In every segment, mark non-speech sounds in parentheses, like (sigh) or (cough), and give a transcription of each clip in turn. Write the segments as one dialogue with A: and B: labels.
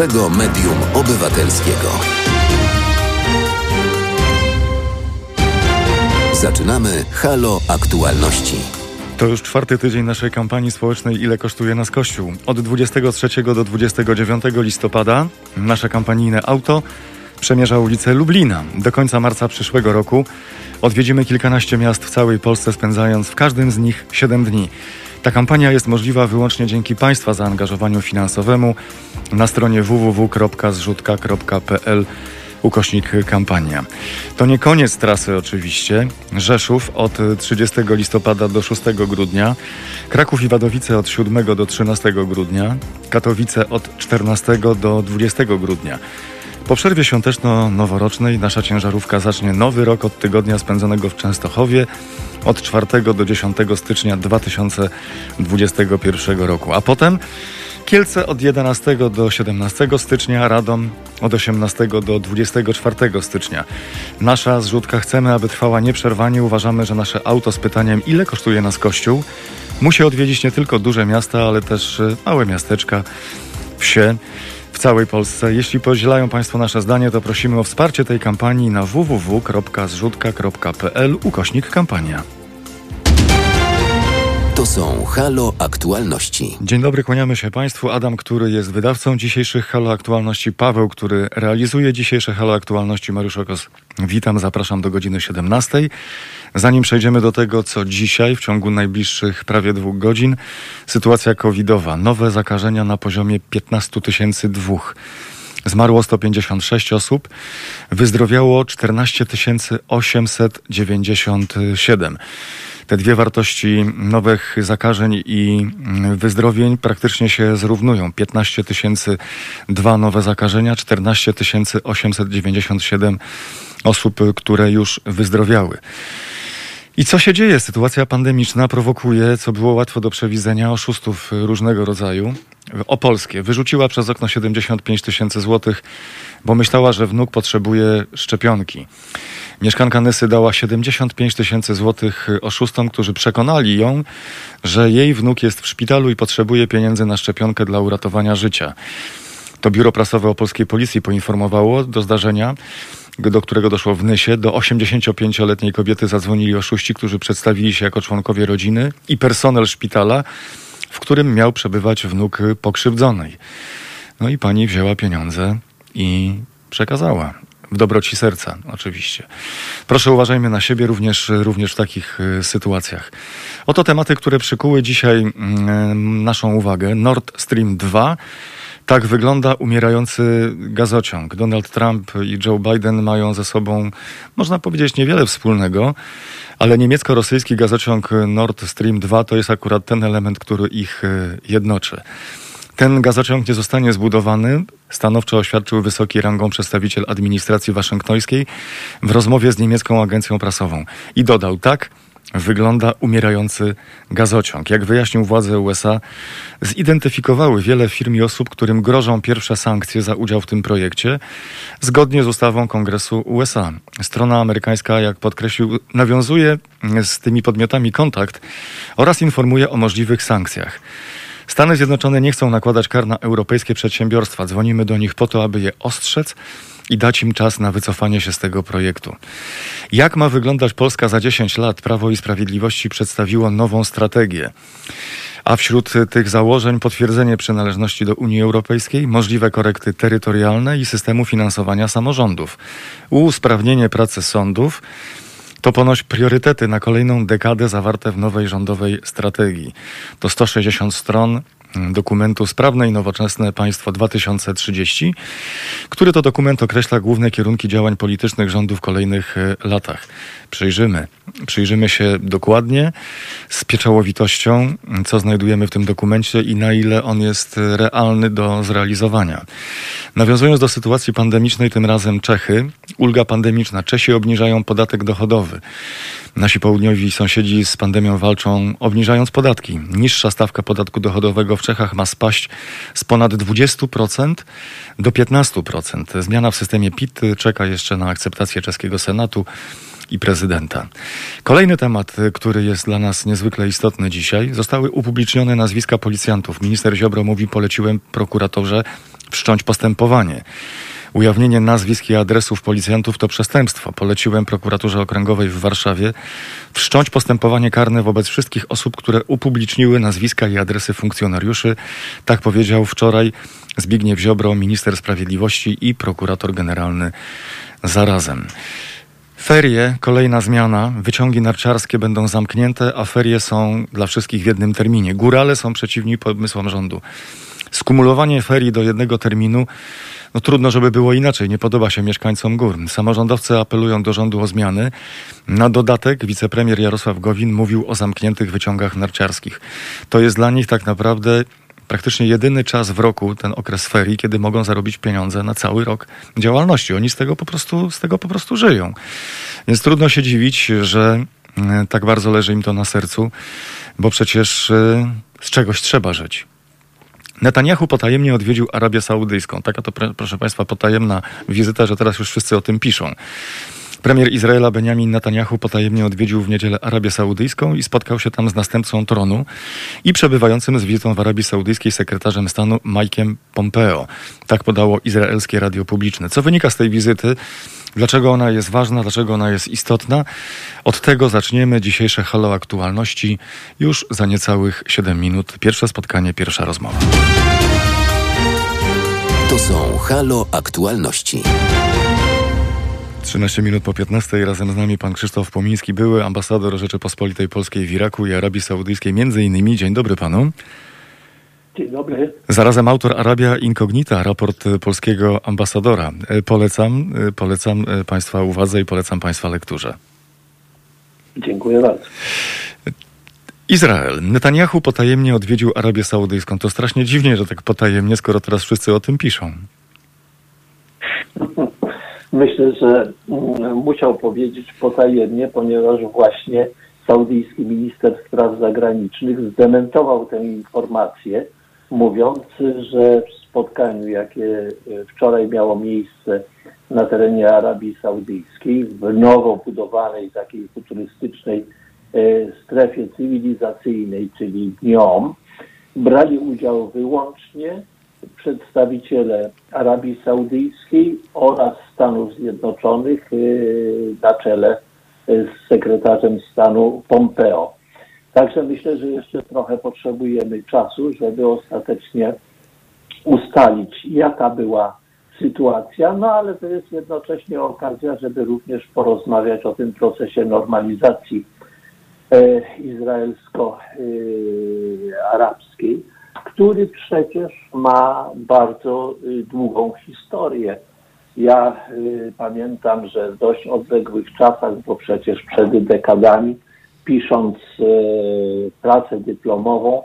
A: pierwszego medium obywatelskiego. Zaczynamy Halo Aktualności.
B: To już czwarty tydzień naszej kampanii społecznej Ile kosztuje nas Kościół. Od 23 do 29 listopada nasze kampanijne auto przemierza ulicę Lublina. Do końca marca przyszłego roku odwiedzimy kilkanaście miast w całej Polsce, spędzając w każdym z nich 7 dni. Ta kampania jest możliwa wyłącznie dzięki Państwa zaangażowaniu finansowemu na stronie www.zrzutka.pl ukośnik kampania. To nie koniec trasy oczywiście. Rzeszów od 30 listopada do 6 grudnia, Kraków i Wadowice od 7 do 13 grudnia, Katowice od 14 do 20 grudnia. Po przerwie świąteczno-noworocznej nasza ciężarówka zacznie nowy rok od tygodnia spędzonego w Częstochowie od 4 do 10 stycznia 2021 roku. A potem Kielce od 11 do 17 stycznia, Radom od 18 do 24 stycznia. Nasza zrzutka chcemy, aby trwała nieprzerwanie. Uważamy, że nasze auto z pytaniem, ile kosztuje nas kościół, musi odwiedzić nie tylko duże miasta, ale też małe miasteczka, wsie całej Polsce. Jeśli podzielają Państwo nasze zdanie, to prosimy o wsparcie tej kampanii na www.zrzutka.pl ukośnik kampania.
A: Są Halo Aktualności.
B: Dzień dobry, kłaniamy się Państwu. Adam, który jest wydawcą dzisiejszych Halo Aktualności, Paweł, który realizuje dzisiejsze Halo Aktualności, Mariusz Okos. Witam, zapraszam do godziny 17. Zanim przejdziemy do tego, co dzisiaj, w ciągu najbliższych prawie dwóch godzin, sytuacja covidowa. Nowe zakażenia na poziomie 15 tysięcy dwóch. Zmarło 156 osób, wyzdrowiało 14 897 te dwie wartości nowych zakażeń i wyzdrowień praktycznie się zrównują. 15 tysięcy dwa nowe zakażenia, 14 897 osób, które już wyzdrowiały. I co się dzieje? Sytuacja pandemiczna prowokuje, co było łatwo do przewidzenia, oszustów różnego rodzaju. Opolskie wyrzuciła przez okno 75 tysięcy złotych, bo myślała, że wnuk potrzebuje szczepionki. Mieszkanka Nysy dała 75 tysięcy złotych oszustom, którzy przekonali ją, że jej wnuk jest w szpitalu i potrzebuje pieniędzy na szczepionkę dla uratowania życia. To biuro prasowe opolskiej policji poinformowało do zdarzenia, do którego doszło w Nysie. Do 85-letniej kobiety zadzwonili oszuści, którzy przedstawili się jako członkowie rodziny i personel szpitala, w którym miał przebywać wnuk pokrzywdzonej. No i pani wzięła pieniądze i przekazała. W dobroci serca, oczywiście. Proszę uważajmy na siebie również, również w takich y, sytuacjach. Oto tematy, które przykuły dzisiaj y, naszą uwagę. Nord Stream 2. Tak wygląda umierający gazociąg. Donald Trump i Joe Biden mają ze sobą, można powiedzieć, niewiele wspólnego, ale niemiecko-rosyjski gazociąg Nord Stream 2 to jest akurat ten element, który ich y, jednoczy. Ten gazociąg nie zostanie zbudowany, stanowczo oświadczył wysoki rangą przedstawiciel administracji waszyngtońskiej w rozmowie z niemiecką agencją prasową. I dodał tak, wygląda umierający gazociąg. Jak wyjaśnił władze USA, zidentyfikowały wiele firm i osób, którym grożą pierwsze sankcje za udział w tym projekcie, zgodnie z ustawą Kongresu USA. Strona amerykańska, jak podkreślił, nawiązuje z tymi podmiotami kontakt oraz informuje o możliwych sankcjach. Stany Zjednoczone nie chcą nakładać kar na europejskie przedsiębiorstwa. Dzwonimy do nich po to, aby je ostrzec i dać im czas na wycofanie się z tego projektu. Jak ma wyglądać Polska za 10 lat? Prawo i Sprawiedliwości przedstawiło nową strategię. A wśród tych założeń potwierdzenie przynależności do Unii Europejskiej, możliwe korekty terytorialne i systemu finansowania samorządów, usprawnienie pracy sądów, to ponoć priorytety na kolejną dekadę zawarte w nowej rządowej strategii. To 160 stron dokumentu Sprawne i Nowoczesne Państwo 2030, który to dokument określa główne kierunki działań politycznych rządu w kolejnych e, latach. Przyjrzymy, przyjrzymy się dokładnie, z pieczołowitością, co znajdujemy w tym dokumencie i na ile on jest realny do zrealizowania. Nawiązując do sytuacji pandemicznej, tym razem Czechy, ulga pandemiczna. Czesi obniżają podatek dochodowy. Nasi południowi sąsiedzi z pandemią walczą, obniżając podatki. Niższa stawka podatku dochodowego w Czechach ma spaść z ponad 20% do 15%. Zmiana w systemie PIT czeka jeszcze na akceptację czeskiego Senatu. i prezydenta. Kolejny temat, który jest dla nas niezwykle istotny dzisiaj, zostały upublicznione nazwiska policjantów. Minister Ziobro mówi, poleciłem prokuratorze wszcząć postępowanie. Ujawnienie nazwisk i adresów policjantów to przestępstwo. Poleciłem prokuraturze okręgowej w Warszawie wszcząć postępowanie karne wobec wszystkich osób, które upubliczniły nazwiska i adresy funkcjonariuszy. Tak powiedział wczoraj Zbigniew Ziobro, minister sprawiedliwości i prokurator generalny zarazem. Ferie, kolejna zmiana. Wyciągi narciarskie będą zamknięte, a ferie są dla wszystkich w jednym terminie. Górale są przeciwni pomysłom rządu. Skumulowanie ferii do jednego terminu no trudno, żeby było inaczej. Nie podoba się mieszkańcom gór. Samorządowcy apelują do rządu o zmiany. Na dodatek wicepremier Jarosław Gowin mówił o zamkniętych wyciągach narciarskich. To jest dla nich tak naprawdę praktycznie jedyny czas w roku, ten okres ferii, kiedy mogą zarobić pieniądze na cały rok działalności. Oni z tego po prostu, z tego po prostu żyją. Więc trudno się dziwić, że e, tak bardzo leży im to na sercu, bo przecież e, z czegoś trzeba żyć. Netanyahu potajemnie odwiedził Arabię Saudyjską. Taka to, proszę Państwa, potajemna wizyta, że teraz już wszyscy o tym piszą. Premier Izraela Benjamin Netanyahu potajemnie odwiedził w niedzielę Arabię Saudyjską i spotkał się tam z następcą tronu i przebywającym z wizytą w Arabii Saudyjskiej sekretarzem stanu Mike'em Pompeo. Tak podało izraelskie radio publiczne. Co wynika z tej wizyty? Dlaczego ona jest ważna, dlaczego ona jest istotna? Od tego zaczniemy dzisiejsze Halo Aktualności już za niecałych 7 minut. Pierwsze spotkanie, pierwsza rozmowa.
A: To są Halo Aktualności.
B: 13 minut po 15 razem z nami pan Krzysztof Pomiński, były ambasador Rzeczypospolitej Polskiej w Iraku i Arabii Saudyjskiej między innymi. Dzień dobry panu.
C: Dzień dobry.
B: Zarazem autor Arabia Incognita, raport polskiego ambasadora. E, polecam, e, polecam e, Państwa uwadze i polecam Państwa lekturze.
C: Dziękuję bardzo.
B: Izrael. Netanyahu potajemnie odwiedził Arabię Saudyjską. To strasznie dziwnie, że tak potajemnie, skoro teraz wszyscy o tym piszą. (laughs)
C: Myślę, że mm, musiał powiedzieć potajemnie, ponieważ właśnie saudyjski minister spraw zagranicznych zdementował tę informację, mówiąc, że w spotkaniu, jakie e, wczoraj miało miejsce na terenie Arabii Saudyjskiej, w nowo budowanej takiej futurystycznej e, strefie cywilizacyjnej, czyli dniom, brali udział wyłącznie przedstawiciele Arabii Saudyjskiej oraz Stanów Zjednoczonych y, na czele y, z sekretarzem stanu Pompeo. Także myślę, że jeszcze trochę potrzebujemy czasu, żeby ostatecznie ustalić, jaka była sytuacja, no ale to jest jednocześnie okazja, żeby również porozmawiać o tym procesie normalizacji e, izraelsko-arabskiej który przecież ma bardzo y, długą historię. Ja y, pamiętam, że w dość odległych czasach, bo przecież przed dekadami, pisząc y, pracę dyplomową,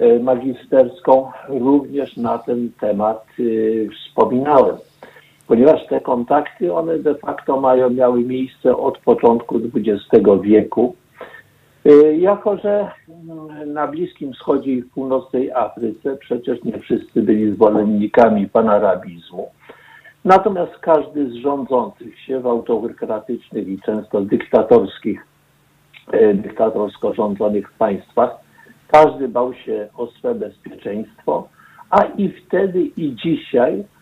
C: y, magisterską, również na ten temat y, wspominałem. Ponieważ te kontakty, one de facto mają, miały miejsce od początku XX wieku jako, że mm, na Bliskim Wschodzie i w północnej Afryce przecież nie wszyscy byli zwolennikami panarabizmu. Natomiast każdy z rządzących się w autokratycznych i często dyktatorskich, y, dyktatorsko rządzonych państwach, każdy bał się o swe bezpieczeństwo, a i wtedy i dzisiaj y,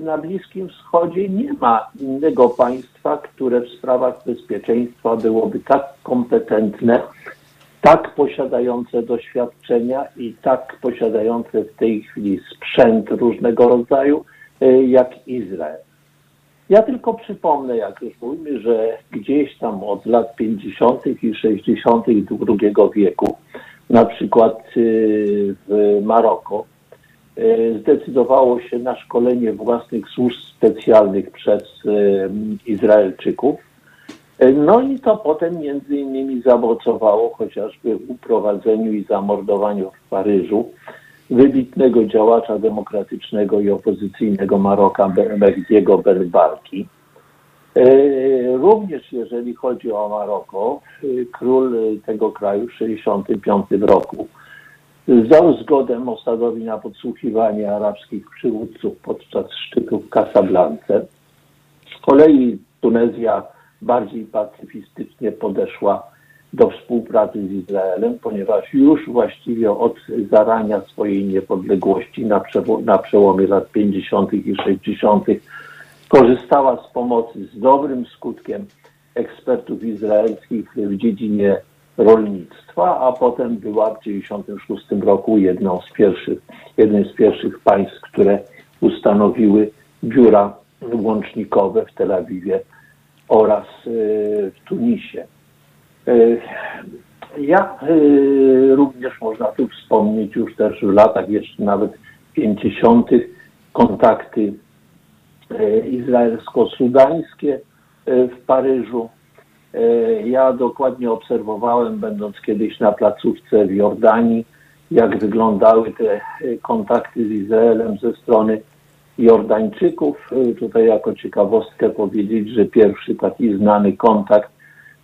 C: na Bliskim Wschodzie nie ma innego państwa, które w sprawach bezpieczeństwa byłoby tak kompetentne, tak posiadające doświadczenia i tak posiadające w tej chwili sprzęt różnego rodzaju, y, jak Izrael. Ja tylko przypomnę, jak już mówimy, że gdzieś tam od lat 50. i 60. II wieku, na przykład y, w Maroko, y, zdecydowało się na szkolenie własnych służb specjalnych przez Izraelczyków no i to potem między innymi zaowocowało chociażby uprowadzeniu i zamordowaniu w Paryżu wybitnego działacza demokratycznego i opozycyjnego Maroka Mehdiego Berbarki. Również jeżeli chodzi o Maroko, król tego kraju w 1965 roku dał zgodę Mossadowi na podsłuchiwanie arabskich przywódców podczas szczytu w Casablance. Z kolei Tunezja bardziej pacyfistycznie podeszła do współpracy z Izraelem, ponieważ już właściwie od zarania swojej niepodległości na, na przełomie lat 50. i 60. korzystała z pomocy z dobrym skutkiem ekspertów izraelskich w dziedzinie rolnictwa, a potem była w 1996 roku jedną z pierwszych, jednym z pierwszych państw, które ustanowiły biura łącznikowe w Tel Awiwie oraz e, w Tunisie. E, Ja e, również można tu wspomnieć już też w latach jeszcze nawet 50. kontakty izraelsko-sudańskie w Paryżu. E, Ja dokładnie obserwowałem, będąc kiedyś na placówce w Jordanii, jak wyglądały te e, kontakty z Izraelem ze strony Jordańczyków. E, Tutaj jako ciekawostkę powiedzieć, że pierwszy taki znany kontakt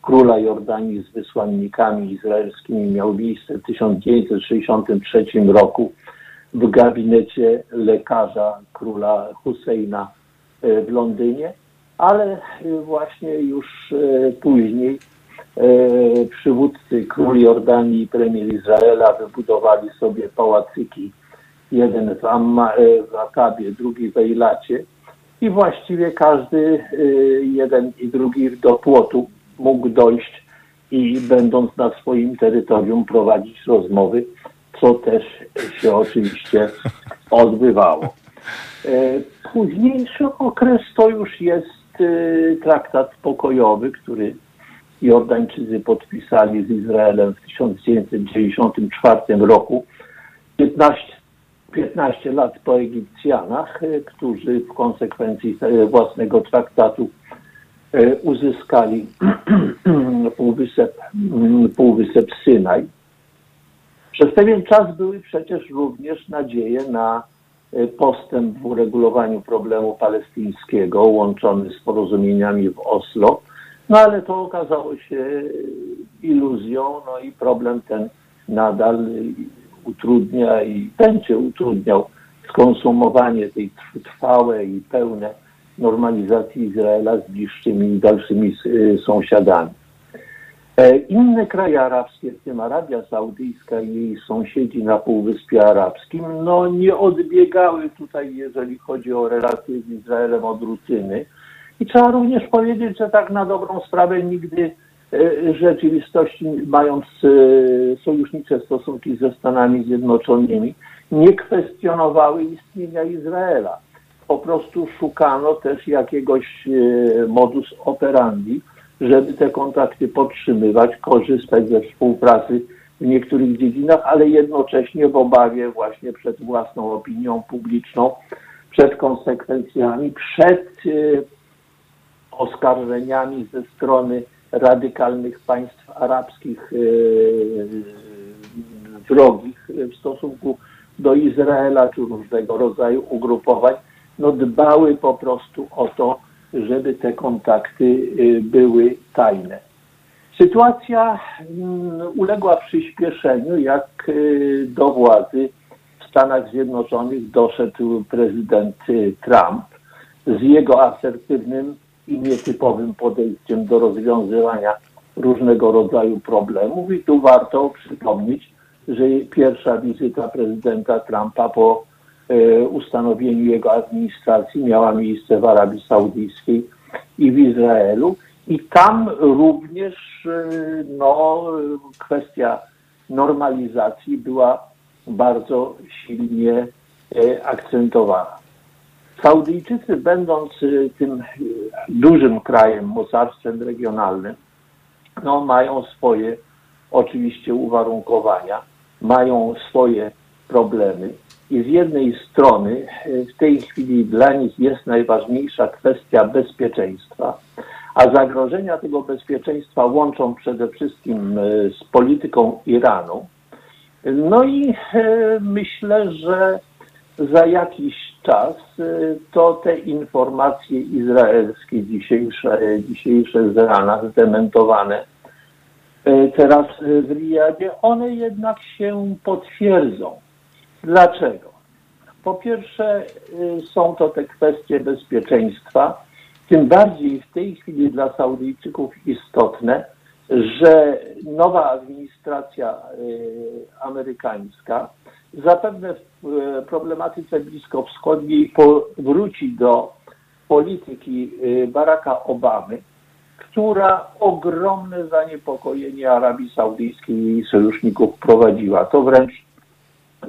C: króla Jordanii z wysłannikami izraelskimi miał miejsce w 1963 roku w gabinecie lekarza króla Husseina w Londynie, ale e, właśnie już e, później e, przywódcy król Jordanii i premier Izraela wybudowali sobie pałacyki, jeden w, Amma, w Akabie, drugi w Ejlacie i właściwie każdy jeden i drugi do płotu mógł dojść i będąc na swoim terytorium prowadzić rozmowy, co też się oczywiście odbywało. Późniejszy okres to już jest traktat pokojowy, który Jordańczycy podpisali z Izraelem w 1994 roku, 15, 15 lat po Egipcjanach, e, którzy w konsekwencji e, własnego traktatu uzyskali (clears throat) półwysep, półwysep Synaj. Przez pewien czas były przecież również nadzieje na postęp w uregulowaniu problemu palestyńskiego łączony z porozumieniami w Oslo, no ale to okazało się e, iluzją, no i problem ten nadal e, utrudnia i będzie utrudniał skonsumowanie tej trw- trwałe i pełne normalizacji Izraela z bliższymi i dalszymi y, sąsiadami. E, Inne kraje arabskie, w tym Arabia Saudyjska i jej sąsiedzi na Półwyspie Arabskim, no nie odbiegały tutaj, jeżeli chodzi o relacje z Izraelem od rutyny. I trzeba również powiedzieć, że tak na dobrą sprawę nigdy e, w rzeczywistości, mając e, sojusznicze stosunki ze Stanami Zjednoczonymi, nie kwestionowały istnienia Izraela. Po prostu szukano też jakiegoś e, modus operandi, żeby te kontakty podtrzymywać, korzystać ze współpracy w niektórych dziedzinach, ale jednocześnie w obawie właśnie przed własną opinią publiczną, przed konsekwencjami, przed e, oskarżeniami ze strony radykalnych państw arabskich e, wrogich w stosunku do Izraela czy różnego rodzaju ugrupowań, no dbały po prostu o to, żeby te kontakty y, były tajne. Sytuacja mm, uległa przyspieszeniu, jak y, do władzy w Stanach Zjednoczonych doszedł prezydent y, Trump z jego asertywnym i nietypowym podejściem do rozwiązywania różnego rodzaju problemów. I tu warto przypomnieć, że pierwsza wizyta prezydenta Trumpa po ustanowieniu jego administracji miała miejsce w Arabii Saudyjskiej i w Izraelu. I tam również e, no, kwestia normalizacji była bardzo silnie e, akcentowana. Saudyjczycy, będąc e, tym e, dużym krajem, mocarstwem regionalnym, no, mają swoje oczywiście uwarunkowania, mają swoje problemy i z jednej strony e, w tej chwili dla nich jest najważniejsza kwestia bezpieczeństwa, a zagrożenia tego bezpieczeństwa łączą przede wszystkim e, z polityką Iranu. No i e, myślę, że za jakiś czas to te informacje izraelskie dzisiejsze, dzisiejsze z rana zdementowane teraz w Riyadzie, one jednak się potwierdzą. Dlaczego? Po pierwsze, y, są to te kwestie bezpieczeństwa, Tym bardziej w tej chwili dla Saudyjczyków istotne, że nowa administracja amerykańska zapewne w problematyce bliskowschodniej powróci do polityki Baracka Obamy, która ogromne zaniepokojenie Arabii Saudyjskiej i jej sojuszników prowadziła. To wręcz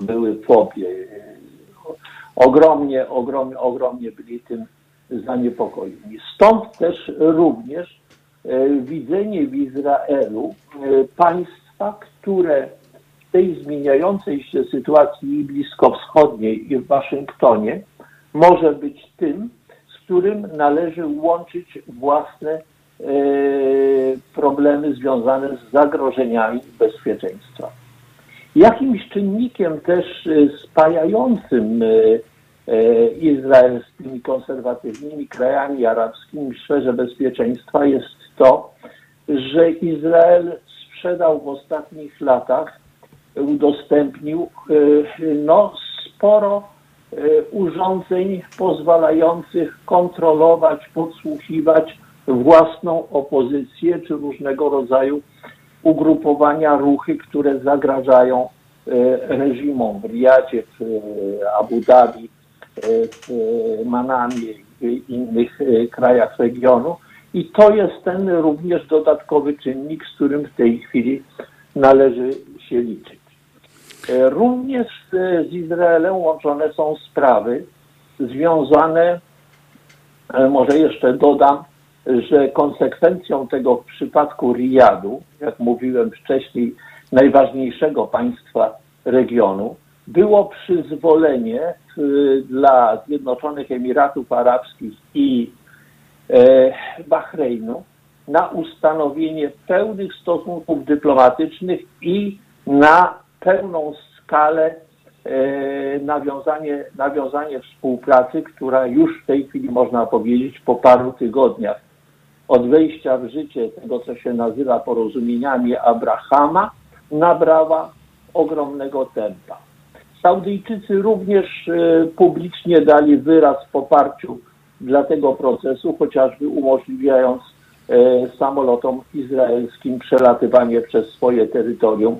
C: były fobie. Ogromnie, ogromnie, ogromnie byli tym zaniepokojeni. Stąd też również e, widzenie w Izraelu e, państwa, które w tej zmieniającej się sytuacji bliskowschodniej i w Waszyngtonie może być tym, z którym należy łączyć własne E, problemy związane z zagrożeniami bezpieczeństwa. Jakimś czynnikiem też e, spajającym e, Izrael z tymi konserwatywnymi krajami arabskimi w sferze bezpieczeństwa jest to, że Izrael sprzedał w ostatnich latach, udostępnił no, sporo urządzeń pozwalających kontrolować, podsłuchiwać własną opozycję czy różnego rodzaju ugrupowania, ruchy, które zagrażają e, reżimom w Riyadzie, w e, Abu Dhabi, e, w Manamie i innych krajach regionu. I to jest ten również dodatkowy czynnik, z którym w tej chwili należy się liczyć. Również z Izraelem łączone są sprawy związane, może jeszcze dodam, że konsekwencją tego w przypadku Riyadu, jak mówiłem wcześniej, najważniejszego państwa regionu, było przyzwolenie y, dla Zjednoczonych Emiratów Arabskich i e, Bahreinu na ustanowienie pełnych stosunków dyplomatycznych i na pełną skalę e, nawiązanie, nawiązanie współpracy, która już w tej chwili można powiedzieć po paru tygodniach od wejścia w życie tego, co się nazywa porozumieniami Abrahama, nabrała ogromnego tempa. Saudyjczycy również e, publicznie dali wyraz poparciu dla tego procesu, chociażby umożliwiając e, samolotom izraelskim przelatywanie przez swoje terytorium e,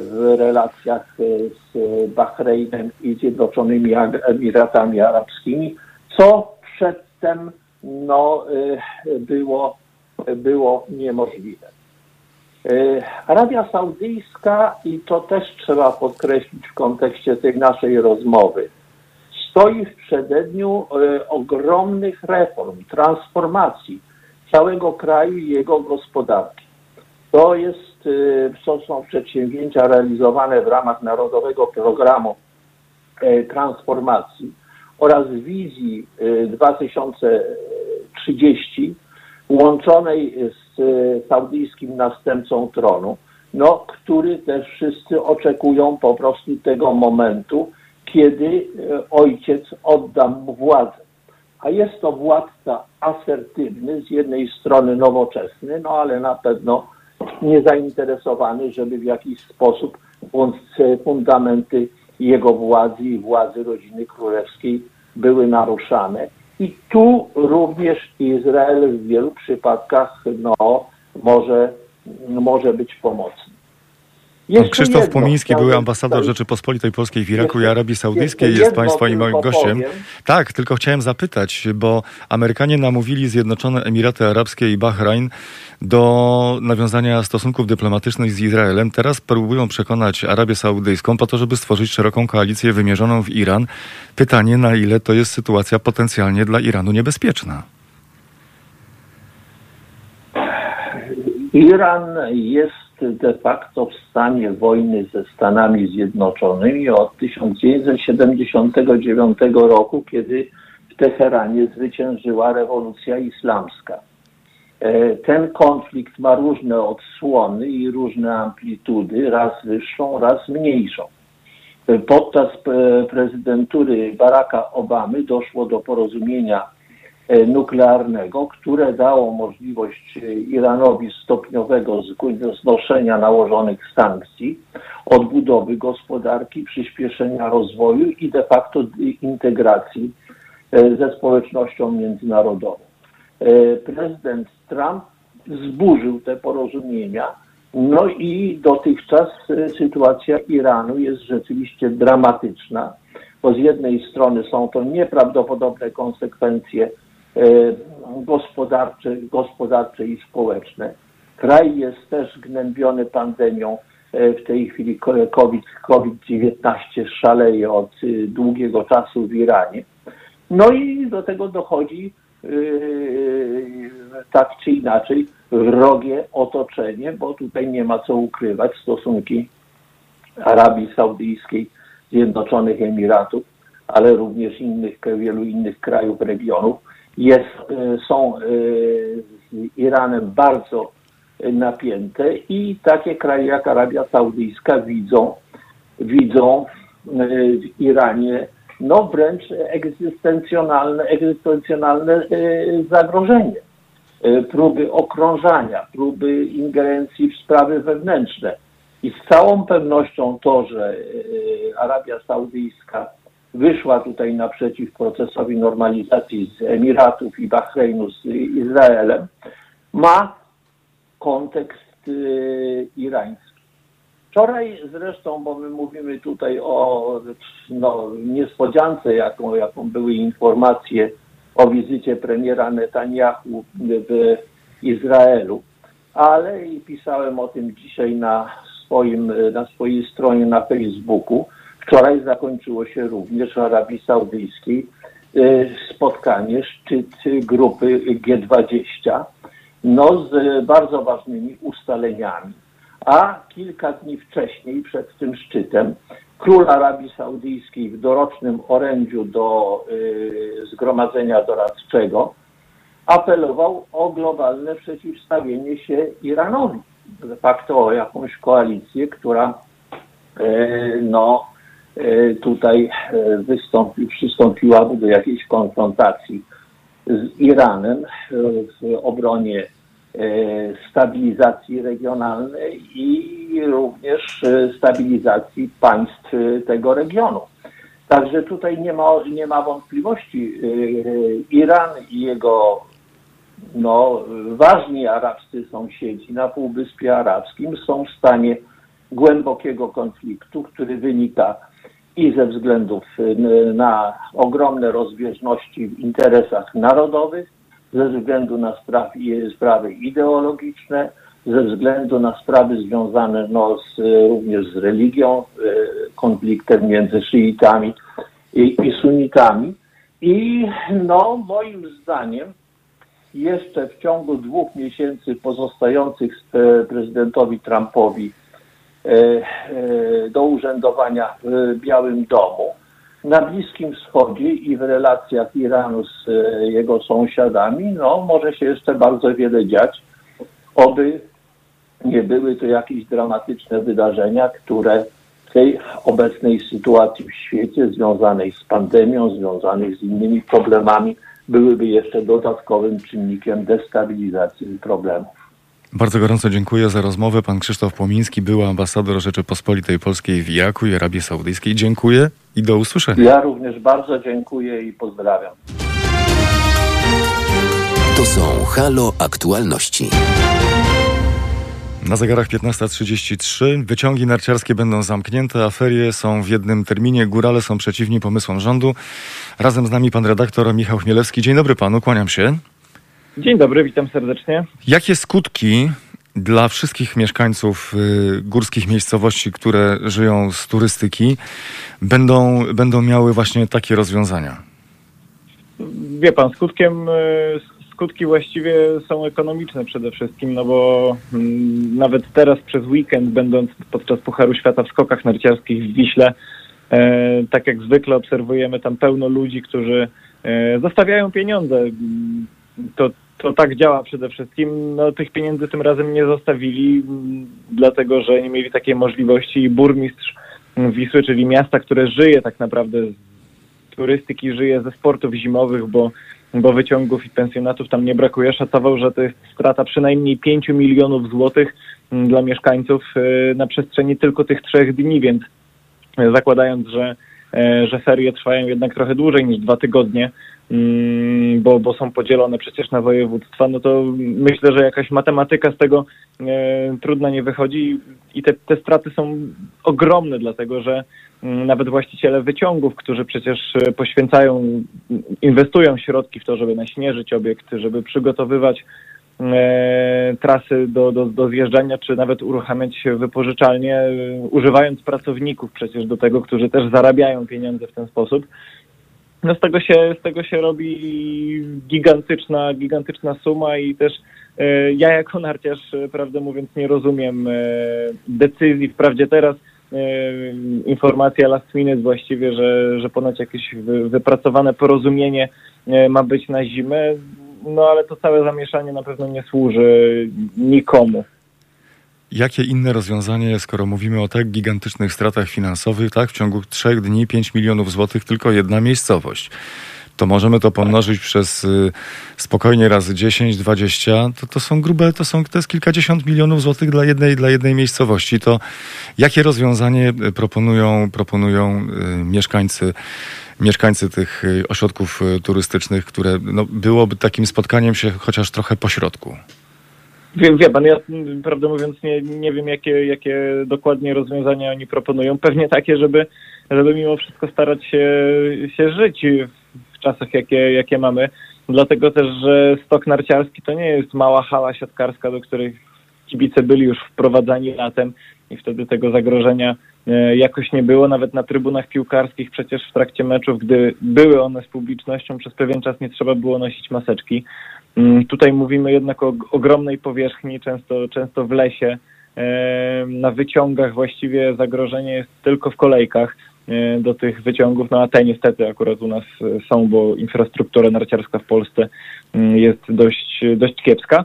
C: w relacjach z Bahreinem i Zjednoczonymi Emiratami Arabskimi, co przedtem no, y, było, było niemożliwe. Y, Arabia Saudyjska, i to też trzeba podkreślić w kontekście tej naszej rozmowy, stoi w przededniu y, ogromnych reform, transformacji całego kraju i jego gospodarki. To jest, to są przedsięwzięcia realizowane w ramach Narodowego Programu Transformacji oraz wizji 2000 30 łączonej z e, saudyjskim następcą tronu, no, który też wszyscy oczekują po prostu tego momentu, kiedy e, ojciec odda mu władzę. A jest to władca asertywny, z jednej strony nowoczesny, no ale na pewno niezainteresowany, żeby w jakiś sposób e, fundamenty jego władzy i władzy rodziny królewskiej były naruszane i tu również Izrael w wielu przypadkach no, może, może być pomocny.
B: Pan Krzysztof jedno, Płomiński, były ambasador Rzeczypospolitej Polskiej w Iraku i Arabii Saudyjskiej, jest Państwa i moim gościem. Powiem. Tak, tylko chciałem zapytać, bo Amerykanie namówili Zjednoczone Emiraty Arabskie i Bahrain do nawiązania stosunków dyplomatycznych z Izraelem. Teraz próbują przekonać Arabię Saudyjską po to, żeby stworzyć szeroką koalicję wymierzoną w Iran. Pytanie, na ile to jest sytuacja potencjalnie dla Iranu niebezpieczna?
C: Iran jest de facto w stanie wojny ze Stanami Zjednoczonymi od 1979 roku, kiedy w Teheranie zwyciężyła rewolucja islamska. E, ten konflikt ma różne odsłony i różne amplitudy, raz wyższą, raz mniejszą. E, podczas e, prezydentury Baracka Obamy doszło do porozumienia nuklearnego, które dało możliwość e, Iranowi stopniowego znoszenia nałożonych sankcji, odbudowy gospodarki, przyspieszenia rozwoju i de facto integracji e, ze społecznością międzynarodową. e, prezydent Trump zburzył te porozumienia. No i dotychczas e, sytuacja Iranu jest rzeczywiście dramatyczna, bo z jednej strony są to nieprawdopodobne konsekwencje gospodarcze, gospodarcze i społeczne. Kraj jest też gnębiony pandemią. W tej chwili COVID, COVID-19 szaleje od długiego czasu w Iranie. No i do tego dochodzi tak czy inaczej wrogie otoczenie, bo tutaj nie ma co ukrywać stosunki Arabii Saudyjskiej, Zjednoczonych Emiratów, ale również innych, wielu innych krajów, regionów, jest, yy, są yy, z Iranem bardzo napięte i takie kraje jak Arabia Saudyjska widzą, widzą w Iranie no wręcz egzystencjonalne, egzystencjonalne e, zagrożenie. E, próby okrążania, próby ingerencji w sprawy wewnętrzne. I z całą pewnością to, że e, Arabia Saudyjska wyszła tutaj naprzeciw procesowi normalizacji z Emiratów i Bahreinu z Izraelem, ma kontekst irański. Wczoraj zresztą, bo my mówimy tutaj o no, niespodziance, jaką, jaką były informacje o wizycie premiera Netanyahu w Izraelu, ale i pisałem o tym dzisiaj na, swoim, na swojej stronie na Facebooku. Wczoraj zakończyło się również w Arabii Saudyjskiej y, spotkanie, szczyt grupy G20, no z bardzo ważnymi ustaleniami a kilka dni wcześniej, przed tym szczytem, król Arabii Saudyjskiej w dorocznym orędziu do y, Zgromadzenia Doradczego apelował o globalne przeciwstawienie się Iranowi. De facto o jakąś koalicję, która y, no, tutaj y, wystąpi, przystąpiłaby do jakiejś konfrontacji z Iranem w obronie E, stabilizacji regionalnej i również e, stabilizacji państw e, tego regionu. Także tutaj nie ma, nie ma wątpliwości. Iran i jego no, ważni arabscy sąsiedzi na Półwyspie Arabskim są w stanie głębokiego konfliktu, który wynika i ze względów na ogromne rozbieżności w interesach narodowych, ze względu na sprawy, ideologiczne, ze względu na sprawy związane no, z, również z religią, e, konfliktem między szyitami i, i sunitami. I no, moim zdaniem jeszcze w ciągu dwóch miesięcy pozostających prezydentowi Trumpowi e, e, do urzędowania w Białym Domu, na Bliskim Wschodzie i w relacjach Iranu z e, jego sąsiadami, no może się jeszcze bardzo wiele dziać, oby nie były to jakieś dramatyczne wydarzenia, które w tej obecnej sytuacji w świecie związanej z pandemią, związanych z innymi problemami, byłyby jeszcze dodatkowym czynnikiem destabilizacji problemów.
B: Bardzo gorąco dziękuję za rozmowę. Pan Krzysztof Płomiński, był ambasador Rzeczypospolitej Polskiej w Iraku i Arabii Saudyjskiej. Dziękuję i do usłyszenia.
C: Ja również bardzo dziękuję i pozdrawiam.
A: To są Halo Aktualności.
B: Na zegarach 15.33 wyciągi narciarskie będą zamknięte, a ferie są w jednym terminie. Górale są przeciwni pomysłom rządu. Razem z nami pan redaktor Michał Chmielewski. Dzień dobry panu, kłaniam się.
D: Dzień dobry, witam serdecznie.
B: Jakie skutki dla wszystkich mieszkańców y, górskich miejscowości, które żyją z turystyki, będą, będą miały właśnie takie rozwiązania?
D: Wie pan, skutkiem, y, skutki właściwie są ekonomiczne przede wszystkim, no bo mm, nawet teraz przez weekend, będąc podczas Pucharu Świata w skokach narciarskich w Wiśle, e, tak jak zwykle obserwujemy tam pełno ludzi, którzy zostawiają pieniądze to, to tak działa przede wszystkim. No, tych pieniędzy tym razem nie zostawili, mm, dlatego że nie mieli takiej możliwości i burmistrz Wisły, czyli miasta, które żyje tak naprawdę z turystyki, żyje ze sportów zimowych, bo, bo wyciągów i pensjonatów tam nie brakuje, szacował, że to jest strata przynajmniej 5 milionów złotych mm, dla mieszkańców y, na przestrzeni tylko tych trzech dni, więc zakładając, że, e, że ferie trwają jednak trochę dłużej niż dwa tygodnie, bo, bo są podzielone przecież na województwa, no to myślę, że jakaś matematyka z tego e, trudna nie wychodzi i te, te straty są ogromne, dlatego że mm, nawet właściciele wyciągów, którzy przecież e, poświęcają, inwestują środki w to, żeby naśnieżyć obiekty, żeby przygotowywać E, trasy do, do, do zjeżdżania, czy nawet uruchamiać wypożyczalnie, e, używając pracowników przecież do tego, którzy też zarabiają pieniądze w ten sposób. No z tego się, z tego się robi gigantyczna, gigantyczna suma i też e, ja jako narciarz, prawdę mówiąc, nie rozumiem decyzji. Wprawdzie teraz informacja last minute właściwie, że, że ponoć jakieś wypracowane porozumienie ma być na zimę no ale to całe zamieszanie na pewno nie służy nikomu.
B: Jakie inne rozwiązanie, skoro mówimy o tak gigantycznych stratach finansowych, tak, w ciągu trzech dni 5 milionów złotych tylko jedna miejscowość. To możemy to pomnożyć przez y, spokojnie razy 10, 20, to, to są grube, to, są, to jest kilkadziesiąt milionów złotych dla jednej, dla jednej miejscowości. To jakie rozwiązanie proponują, proponują y, mieszkańcy mieszkańcy tych y, ośrodków y, turystycznych, które no, byłoby takim spotkaniem się chociaż trochę pośrodku?
D: Wie, wie pan, ja prawdę mówiąc nie, nie wiem, jakie, jakie dokładnie rozwiązania oni proponują. Pewnie takie, żeby, żeby mimo wszystko starać się, się żyć w czasach, jakie, jakie mamy. Dlatego też, że stok narciarski to nie jest mała hala siatkarska, do której kibice byli już wprowadzani latem i wtedy tego zagrożenia E, jakoś nie było, nawet na trybunach piłkarskich przecież w trakcie meczów, gdy były one z publicznością, przez pewien czas nie trzeba było nosić maseczki. Mm, tutaj mówimy jednak o ogromnej powierzchni, często, często w lesie, e, na wyciągach właściwie zagrożenie jest tylko w kolejkach e, do tych wyciągów, no a te niestety akurat u nas są, bo infrastruktura narciarska w Polsce mm, jest dość, dość kiepska.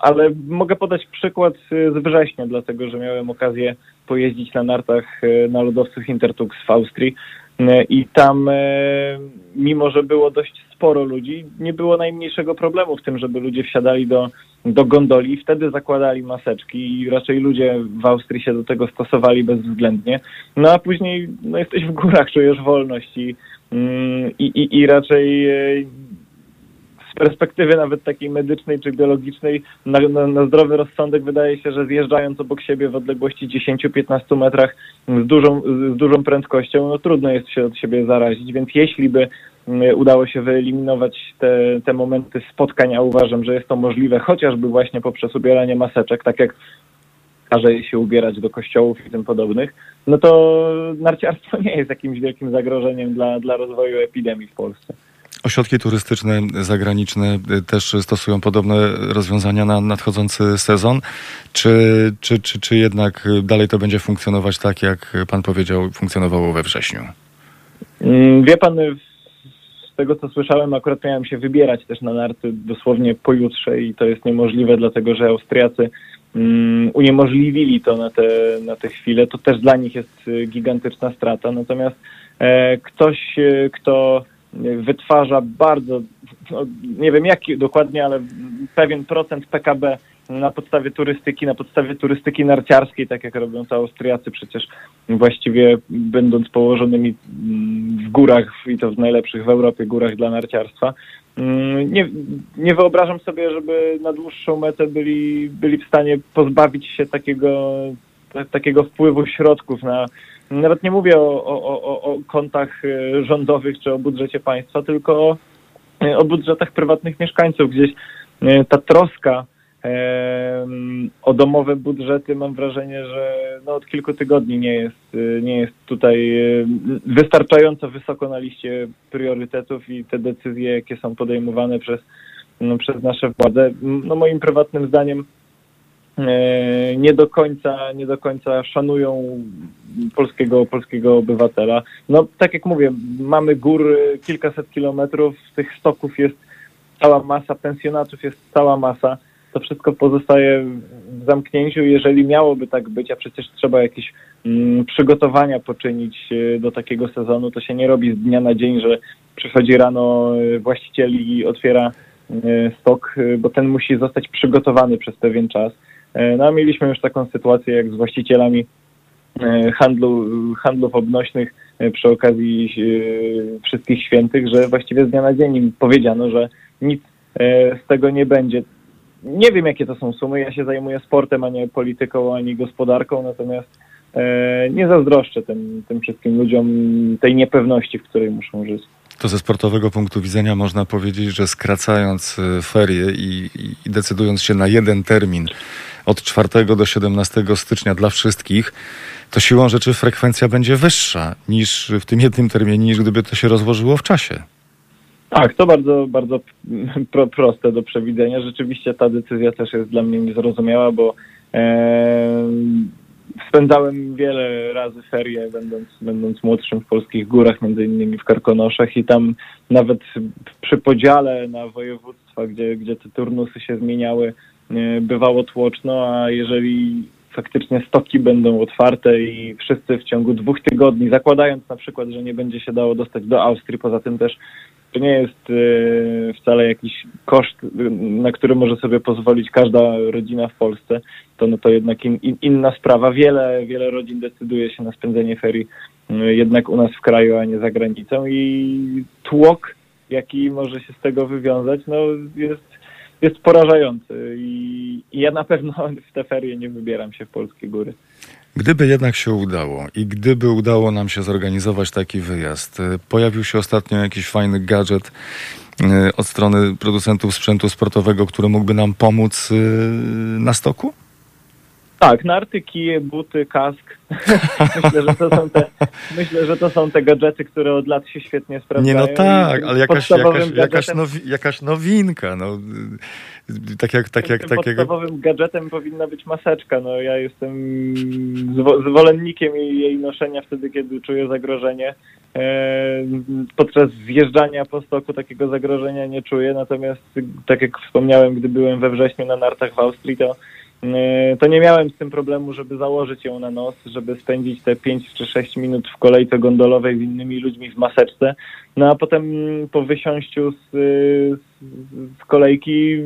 D: Ale mogę podać przykład z września, dlatego że miałem okazję pojeździć na nartach e, na lodowców Intertux w Austrii. e, i tam, e, mimo że było dość sporo ludzi, nie było najmniejszego problemu w tym, żeby ludzie wsiadali do, do gondoli i wtedy zakładali maseczki i raczej ludzie w Austrii się do tego stosowali bezwzględnie. No a później no, jesteś w górach, czujesz wolność i, mm, i, i, i raczej perspektywy nawet takiej medycznej czy biologicznej na, na, na, zdrowy rozsądek wydaje się, że zjeżdżając obok siebie w odległości 10-15 metrach z dużą, z dużą prędkością, no trudno jest się od siebie zarazić, więc jeśli by mm, udało się wyeliminować te, te momenty spotkań, a uważam, że jest to możliwe chociażby właśnie poprzez ubieranie maseczek, tak jak każe się ubierać do kościołów i tym podobnych, no to narciarstwo (laughs) nie jest jakimś wielkim zagrożeniem dla, dla rozwoju epidemii w Polsce.
B: Ośrodki turystyczne zagraniczne y, też stosują podobne rozwiązania na nadchodzący sezon, czy, czy, czy, czy jednak dalej to będzie funkcjonować tak, jak pan powiedział, funkcjonowało we wrześniu?
D: Mm, wie pan, z tego co słyszałem, akurat miałem się wybierać też na narty dosłownie pojutrze i to jest niemożliwe, dlatego że Austriacy um, uniemożliwili to na te, na te chwile. To też dla nich jest y, gigantyczna strata. Natomiast e, ktoś, y, kto wytwarza bardzo, nie wiem jaki dokładnie, ale pewien procent PKB na podstawie turystyki, na podstawie turystyki narciarskiej, tak jak robią to Austriacy przecież właściwie będąc położonymi w górach i to w najlepszych w Europie górach dla narciarstwa. Mm, nie, nie wyobrażam sobie, żeby na dłuższą metę byli, byli w stanie pozbawić się takiego, takiego wpływu środków na, nawet nie mówię o, o, o, o kontach e, rządowych czy o budżecie państwa, tylko o, e, o budżetach prywatnych mieszkańców. Gdzieś e, ta troska o domowe budżety mam wrażenie, że no od kilku tygodni nie jest, nie jest tutaj wystarczająco wysoko na liście priorytetów i te decyzje, jakie są podejmowane przez, no, przez nasze władze, no moim prywatnym zdaniem nie do końca, nie do końca szanują polskiego, polskiego obywatela. No tak jak mówię, mamy gór kilkaset kilometrów, tych stoków jest cała masa, pensjonatów jest cała masa. To wszystko pozostaje w zamknięciu. Jeżeli miałoby tak być, a przecież trzeba jakieś mm, przygotowania poczynić e, do takiego sezonu, to się nie robi z dnia na dzień, że przychodzi rano e, właściciel i otwiera stok, bo ten musi zostać przygotowany przez pewien czas. E, no mieliśmy już taką sytuację jak z właścicielami handlu, handlów obnośnych przy okazji wszystkich świętych, że właściwie z dnia na dzień im powiedziano, że nic z tego nie będzie. Nie wiem, jakie to są sumy. Ja się zajmuję sportem, a nie polityką, ani gospodarką, natomiast nie zazdroszczę tym, tym wszystkim ludziom tej niepewności, w której muszą żyć.
B: To ze sportowego punktu widzenia można powiedzieć, że skracając ferie i, i decydując się na jeden termin od 4 do 17 stycznia dla wszystkich, to siłą rzeczy frekwencja będzie wyższa niż w tym jednym terminie, niż gdyby to się rozłożyło w czasie.
D: Tak, to bardzo, bardzo (laughs) pro, proste do przewidzenia. Rzeczywiście ta decyzja też jest dla mnie niezrozumiała, bo e, spędzałem wiele razy ferie, będąc, będąc młodszym w polskich górach, między innymi w Karkonoszach i tam nawet przy podziale na województwa, gdzie, gdzie te turnusy się zmieniały, e, bywało tłoczno, a jeżeli faktycznie stoki będą otwarte i wszyscy w ciągu dwóch tygodni, zakładając na przykład, że nie będzie się dało dostać do Austrii, poza tym też to nie jest y, wcale jakiś koszt, na który może sobie pozwolić każda rodzina w Polsce. To, no to jednak in, in, inna sprawa. Wiele, wiele rodzin decyduje się na spędzenie ferii y, jednak u nas w kraju, a nie za granicą i tłok, jaki może się z tego wywiązać, no jest, jest porażający i ja na pewno w te ferie nie wybieram się w polskie góry.
B: Gdyby jednak się udało i gdyby udało nam się zorganizować taki wyjazd, y, pojawił się ostatnio jakiś fajny gadżet y, od strony producentów sprzętu sportowego, który mógłby nam pomóc y, na stoku?
D: Tak, narty, kije, buty, kask. (laughs) myślę, że to są te, myślę, że to są te gadżety, które od lat się świetnie sprawdzają.
B: Nie, no tak, ale jakaś, jakaś, jakaś, nowi, jakaś nowinka. No. Tak jak, tak jak,
D: tak podstawowym jak... gadżetem powinna być maseczka. No, ja jestem zwolennikiem jej, noszenia wtedy, kiedy czuję zagrożenie. E, podczas zjeżdżania po stoku takiego zagrożenia nie czuję, natomiast tak jak wspomniałem, gdy byłem we wrześniu na nartach w Austrii, to to nie miałem z tym problemu, żeby założyć ją na nos, żeby spędzić te 5 czy 6 minut w kolejce gondolowej z innymi ludźmi w maseczce. No a potem po wysiąściu z, z, kolejki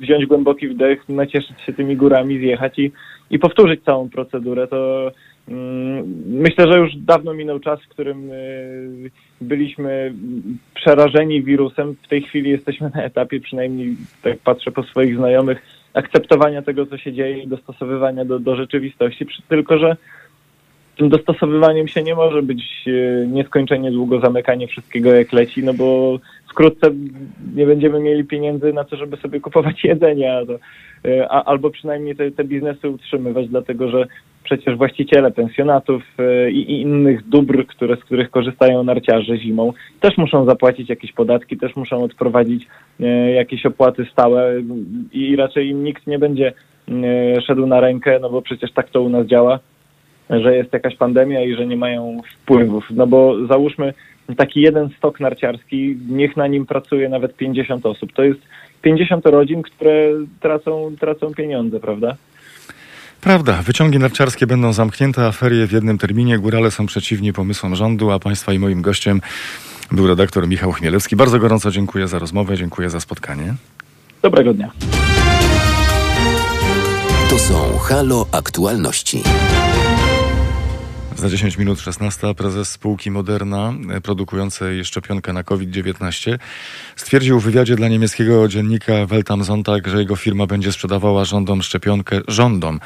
D: wziąć głęboki wdech, nacieszyć się tymi górami, zjechać i, i powtórzyć całą procedurę. To mm, myślę, że już dawno minął czas, w którym y, byliśmy przerażeni wirusem. W tej chwili jesteśmy na etapie, przynajmniej tak patrzę po swoich znajomych, akceptowania tego, co się dzieje i dostosowywania do, do rzeczywistości, tylko że tym dostosowywaniem się nie może być e, nieskończenie długo zamykanie wszystkiego jak leci, no bo wkrótce nie będziemy mieli pieniędzy na to, żeby sobie kupować (laughs) jedzenie, e, albo przynajmniej te, te biznesy utrzymywać, dlatego że przecież właściciele pensjonatów e, i, innych dóbr, które, z których korzystają narciarze zimą, też muszą zapłacić jakieś podatki, też muszą odprowadzić jakieś opłaty stałe i raczej nikt nie będzie szedł na rękę, no bo przecież tak to u nas działa że jest jakaś pandemia i że nie mają wpływów. No bo załóżmy taki jeden stok narciarski, niech na nim pracuje nawet 50 osób. To jest 50 rodzin, które tracą, tracą pieniądze, prawda?
B: Prawda, wyciągi narciarskie będą zamknięte, a ferie w jednym terminie. Górale są przeciwni pomysłom rządu, a Państwa i moim gościem był redaktor Michał Chmielewski. Bardzo gorąco dziękuję za rozmowę, dziękuję za spotkanie.
D: Dobrego dnia.
A: To są Halo Aktualności.
B: Za 10 minut 16 prezes spółki Moderna, e, produkującej szczepionkę na COVID-19, stwierdził w wywiadzie dla niemieckiego dziennika Welt am Sonntag, że jego firma będzie sprzedawała rządom szczepionkę, rządom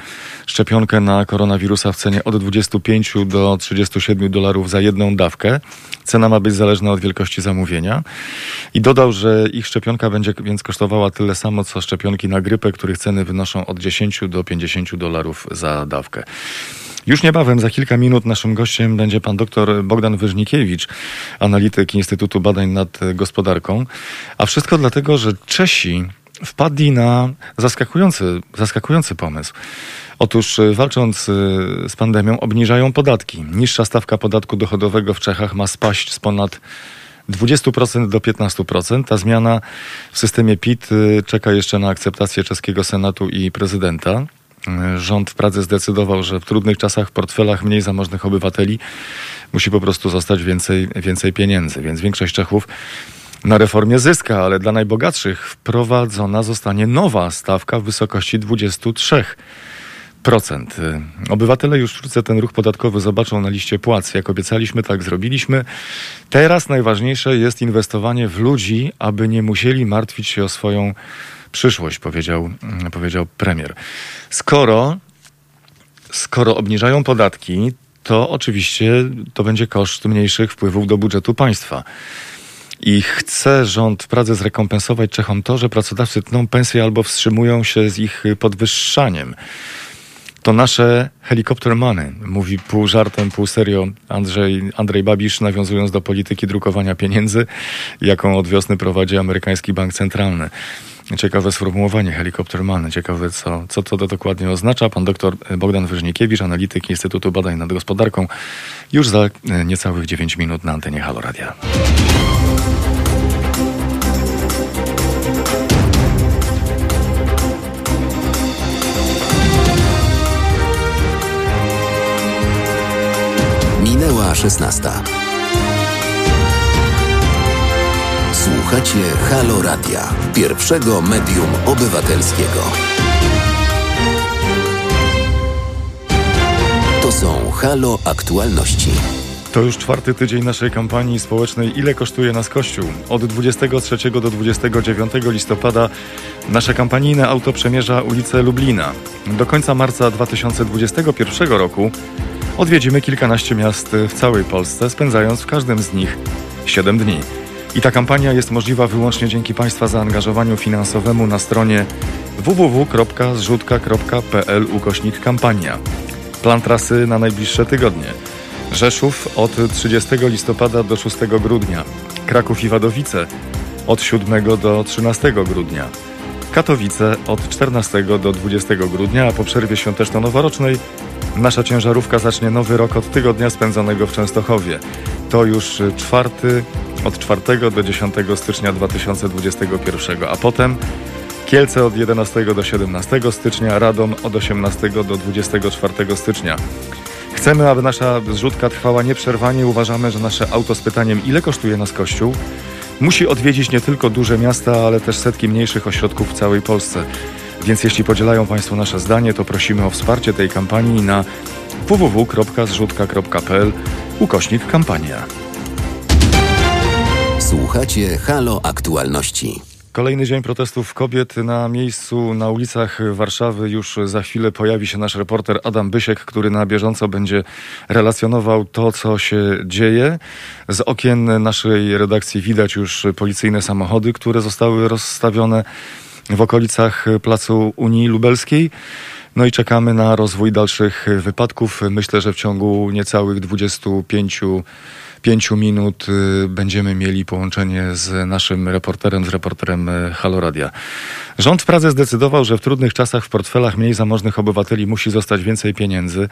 B: szczepionkę na koronawirusa w cenie od 25 do 37 dolarów za jedną dawkę. Cena ma być zależna od wielkości zamówienia. I dodał, że ich szczepionka będzie więc kosztowała tyle samo, co szczepionki na grypę, których ceny wynoszą od 10 do 50 dolarów za dawkę. Już niebawem, za kilka minut, naszym gościem będzie pan dr Bogdan Wyżnikiewicz, analityk Instytutu Badań nad Gospodarką. A wszystko dlatego, że Czesi wpadli na zaskakujący, zaskakujący pomysł. Otóż y, walcząc y, z pandemią obniżają podatki. Niższa stawka podatku dochodowego w Czechach ma spaść z ponad 20% do 15%. Ta zmiana w systemie PIT y, czeka jeszcze na akceptację czeskiego Senatu i prezydenta rząd w Pradze zdecydował, że w trudnych czasach w portfelach mniej zamożnych obywateli musi po prostu zostać więcej, więcej pieniędzy. Więc większość Czechów na reformie zyska, ale dla najbogatszych wprowadzona zostanie nowa stawka w wysokości 23%. Obywatele już wkrótce ten ruch podatkowy zobaczą na liście płac. Jak obiecaliśmy, tak zrobiliśmy. Teraz najważniejsze jest inwestowanie w ludzi, aby nie musieli martwić się o swoją przyszłość, powiedział, powiedział premier. Skoro, skoro obniżają podatki, to oczywiście to będzie koszt mniejszych wpływów do budżetu państwa. I chce rząd w Pradze zrekompensować Czechom to, że pracodawcy tną pensje albo wstrzymują się z ich podwyższaniem. To nasze helikopter money, mówi pół żartem, pół serio Andrzej, Andrzej Babisz, nawiązując do polityki drukowania pieniędzy, jaką od wiosny prowadzi amerykański bank centralny. Ciekawe sformułowanie helikopter money, ciekawe co, co to dokładnie oznacza. Pan doktor Bogdan Wyżnikiewicz, analityk Instytutu Badań nad Gospodarką, już za niecałych 9 minut na antenie Halo Radia.
A: Minęła 16. Słuchacie Halo Radia, pierwszego medium obywatelskiego. To są Halo Aktualności.
B: To już czwarty tydzień naszej kampanii społecznej Ile kosztuje nas Kościół? Od 23 do 29 listopada nasze kampanijne auto przemierza ulicę Lublina. Do końca marca 2021 roku odwiedzimy kilkanaście miast w całej Polsce, spędzając w każdym z nich 7 dni. I ta kampania jest możliwa wyłącznie dzięki Państwa zaangażowaniu finansowemu na stronie www.zrzutka.pl ukośnik kampania. Plan trasy na najbliższe tygodnie. Rzeszów od 30 listopada do 6 grudnia. Kraków i Wadowice od 7 do 13 grudnia. Katowice od 14 do 20 grudnia, a po przerwie świąteczno-noworocznej nasza ciężarówka zacznie nowy rok od tygodnia spędzonego w Częstochowie. To już czwarty, od 4 do 10 stycznia 2021, a potem Kielce od 11 do 17 stycznia, Radom od 18 do 24 stycznia. Chcemy, aby nasza zrzutka trwała nieprzerwanie. Uważamy, że nasze auto z pytaniem, ile kosztuje nas kościół, musi odwiedzić nie tylko duże miasta, ale też setki mniejszych ośrodków w całej Polsce. Więc jeśli podzielają Państwo nasze zdanie, to prosimy o wsparcie tej kampanii na www.zrzutka.pl ukośnik kampania.
A: Słuchacie Halo Aktualności.
B: Kolejny dzień protestów kobiet na miejscu, na ulicach Warszawy. Już za chwilę pojawi się nasz reporter Adam Bysiek, który na bieżąco będzie relacjonował to, co się dzieje. Z okien naszej redakcji widać już policyjne samochody, które zostały rozstawione w okolicach Placu Unii Lubelskiej. No i czekamy na rozwój dalszych wypadków. Myślę, że w ciągu niecałych 25 pięciu minut y, będziemy mieli połączenie z naszym reporterem, z reporterem y, Haloradia. Rząd w Pradze zdecydował, że w trudnych czasach w portfelach mniej zamożnych obywateli musi zostać więcej pieniędzy,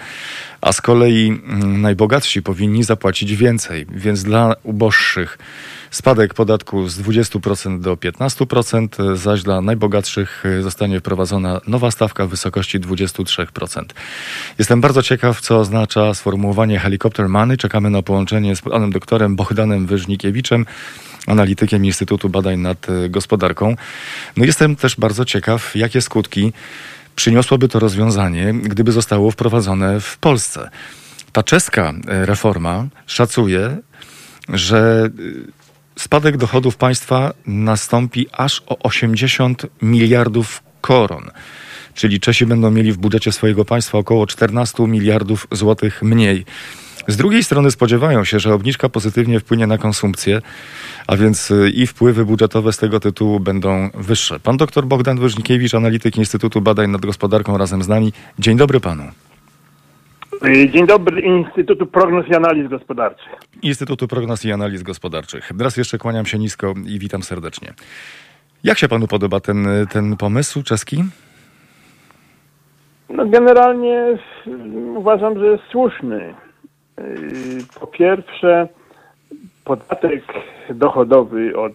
B: a z kolei mm, najbogatsi powinni zapłacić więcej, więc dla uboższych Spadek podatku z 20% do 15%, zaś dla najbogatszych zostanie wprowadzona nowa stawka w wysokości 23%. Jestem bardzo ciekaw, co oznacza sformułowanie helikopter money. Czekamy na połączenie z panem doktorem Bohdanem Wyżnikiewiczem analitykiem Instytutu Badań nad Gospodarką. No jestem też bardzo ciekaw, jakie skutki przyniosłoby to rozwiązanie, gdyby zostało wprowadzone w Polsce. Ta czeska reforma szacuje, że spadek dochodów państwa nastąpi aż o 80 miliardów koron. Czyli Czesi będą mieli w budżecie swojego państwa około 14 miliardów złotych mniej. Z drugiej strony spodziewają się, że obniżka pozytywnie wpłynie na konsumpcję, a więc y, i wpływy budżetowe z tego tytułu będą wyższe. Pan dr Bogdan Wyżnikiewicz, analityk Instytutu Badań nad Gospodarką razem z nami. Dzień dobry panu.
E: Dzień dobry Instytutu Prognoz i Analiz Gospodarczych.
B: Instytutu Prognoz i Analiz Gospodarczych. Raz jeszcze kłaniam się nisko i witam serdecznie. Jak się panu podoba ten, ten pomysł czeski?
E: No generalnie uważam, że jest słuszny. Po pierwsze, podatek dochodowy od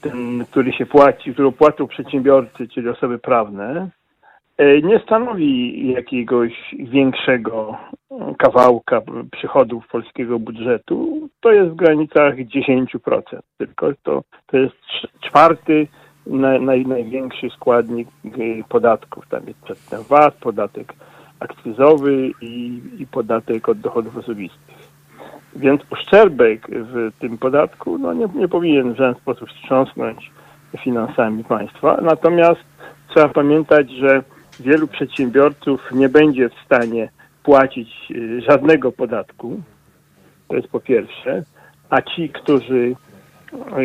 E: ten, który się płaci, który płacą przedsiębiorcy, czyli osoby prawne, nie stanowi jakiegoś większego kawałka przychodów polskiego budżetu. To jest w granicach 10%. Tylko to, to jest czwarty na, naj, największy składnik y, podatków. Tam jest przedtem VAT, podatek akcyzowy i, i podatek od dochodów osobistych. Więc uszczerbek w tym podatku no nie, nie powinien w żaden sposób wstrząsnąć finansami państwa. Natomiast trzeba pamiętać, że wielu przedsiębiorców nie będzie w stanie płacić y, żadnego podatku. To jest po pierwsze. A ci, którzy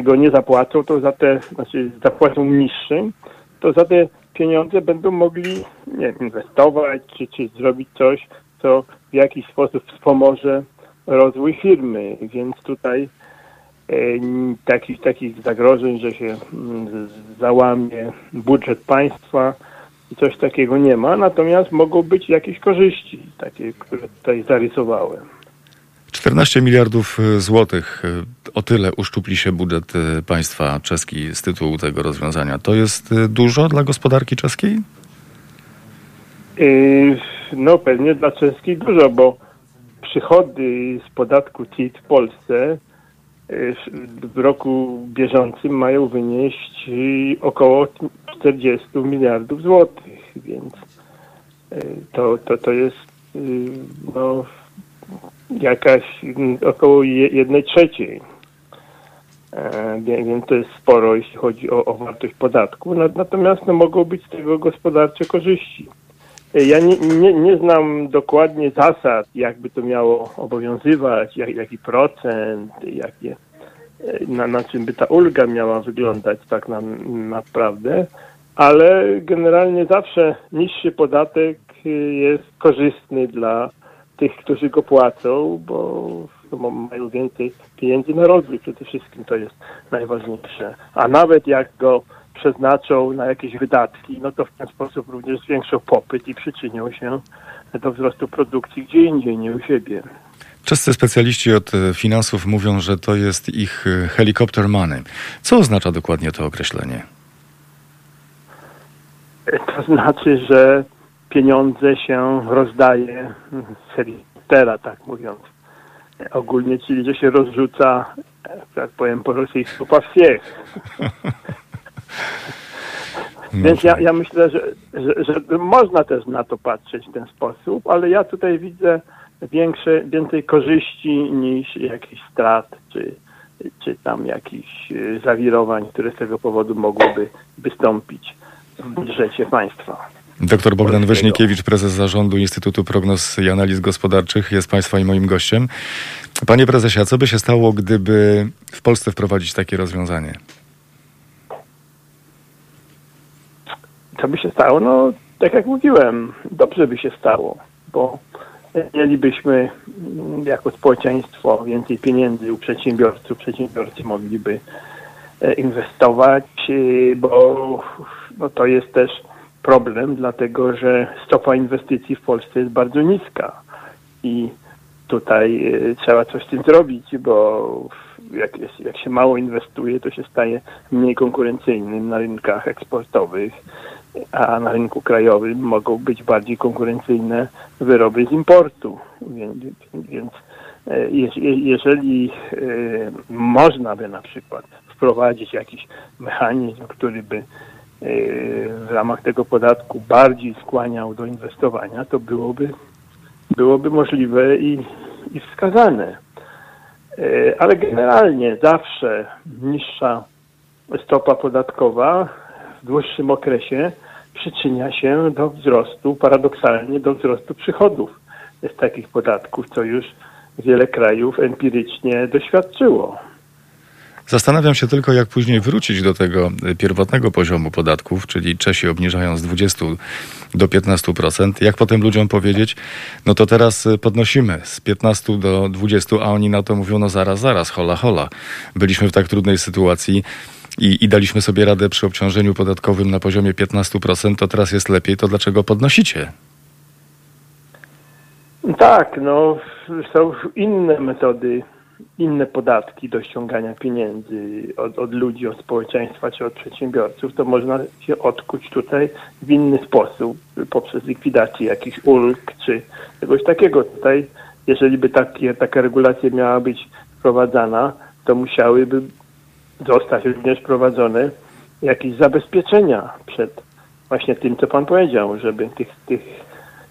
E: go nie zapłacą, to za te, znaczy zapłacą niższym, to za te pieniądze będą mogli nie, inwestować, czy, czy zrobić coś, co w jakiś sposób wspomoże rozwój firmy. Więc tutaj e, takich, takich zagrożeń, że się mm, załamie budżet państwa i coś takiego nie ma, natomiast mogą być jakieś korzyści, takie, które tutaj zarysowałem.
B: 14 miliardów e, złotych. e, O tyle uszczupli się budżet e, państwa czeski z tytułu tego rozwiązania. To jest dużo dla gospodarki czeskiej?
E: No pewnie dla czeskich dużo, bo przychody z podatku CIT w Polsce w roku bieżącym mają wynieść około 40 miliardów złotych, więc to, to, to jest no, jakaś mm, około je- jednej trzeciej. E, Więc to jest sporo, jeśli chodzi o, o wartość podatku. Na- Natomiast no, mogą być z tego gospodarcze korzyści. Ja nie, nie, nie znam dokładnie zasad, jakby to miało obowiązywać, jak, jaki procent, jakie, e, na, na czym by ta ulga miała wyglądać tak na, naprawdę, ale generalnie zawsze niższy podatek jest korzystny dla tych, którzy go płacą, bo no, mają więcej pieniędzy na rozwój przede wszystkim, to jest najważniejsze. A nawet jak go przeznaczą na jakieś wydatki, no to w ten sposób również zwiększą popyt i przyczynią się do wzrostu produkcji gdzie indziej, nie u siebie.
B: Czescy specjaliści od e, finansów mówią, że to jest ich e, helicopter money. Co oznacza dokładnie to określenie?
E: To znaczy, że pieniądze się rozdaje z helikoptera, tak mówiąc. Ogólnie, czyli że się rozrzuca, tak powiem po rosyjsku, po wsiech. (laughs) Więc ja, ja myślę, że, że, że można też na to patrzeć w ten sposób, ale ja tutaj widzę większe, więcej korzyści niż jakichś strat, czy, czy tam jakichś e, zawirowań, które z tego powodu mogłyby wystąpić w budżecie państwa.
B: Doktor Bogdan. Wyśnikiewicz, prezes zarządu Instytutu Prognoz i Analiz Gospodarczych, jest Państwa i moim gościem. Panie prezesie, a co by się stało, gdyby w Polsce wprowadzić takie rozwiązanie?
E: Co by się stało? No, tak jak mówiłem, dobrze by się stało, bo mielibyśmy mm, jako społeczeństwo więcej pieniędzy u przedsiębiorców, przedsiębiorcy mogliby e, inwestować, e, bo no, to jest też problem, dlatego że stopa inwestycji w Polsce jest bardzo niska i tutaj e, trzeba coś z tym zrobić, bo jak, jest, jak się mało inwestuje, to się staje mniej konkurencyjnym na rynkach eksportowych, a na rynku krajowym mogą być bardziej konkurencyjne wyroby z importu. Więc, więc e, je- jeżeli e, można by na przykład wprowadzić jakiś mechanizm, który by w ramach tego podatku bardziej skłaniał do inwestowania, to byłoby, byłoby możliwe i, i wskazane. E, Ale generalnie zawsze niższa stopa podatkowa w dłuższym okresie przyczynia się do wzrostu, paradoksalnie do wzrostu przychodów z takich podatków, co już wiele krajów empirycznie doświadczyło.
B: Zastanawiam się tylko, jak później wrócić do tego y, pierwotnego poziomu podatków, czyli Czesi obniżają z 20 do 15%. Jak potem ludziom powiedzieć, no to teraz y, podnosimy z 15 do 20, a oni na to mówią, no zaraz, zaraz, hola, hola. Byliśmy w tak trudnej sytuacji i, i daliśmy sobie radę przy obciążeniu podatkowym na poziomie 15%, to teraz jest lepiej, to dlaczego podnosicie?
E: Tak, no są inne metody, inne podatki do ściągania pieniędzy od, od ludzi, od społeczeństwa czy od przedsiębiorców. To można się odkuć tutaj w inny sposób, poprzez likwidację jakichś ulg czy czegoś takiego. Tutaj, jeżeli by takie, taka regulacja miała być wprowadzana, to musiałyby zostać również wprowadzone jakieś zabezpieczenia przed właśnie tym, co pan powiedział, żeby tych, tych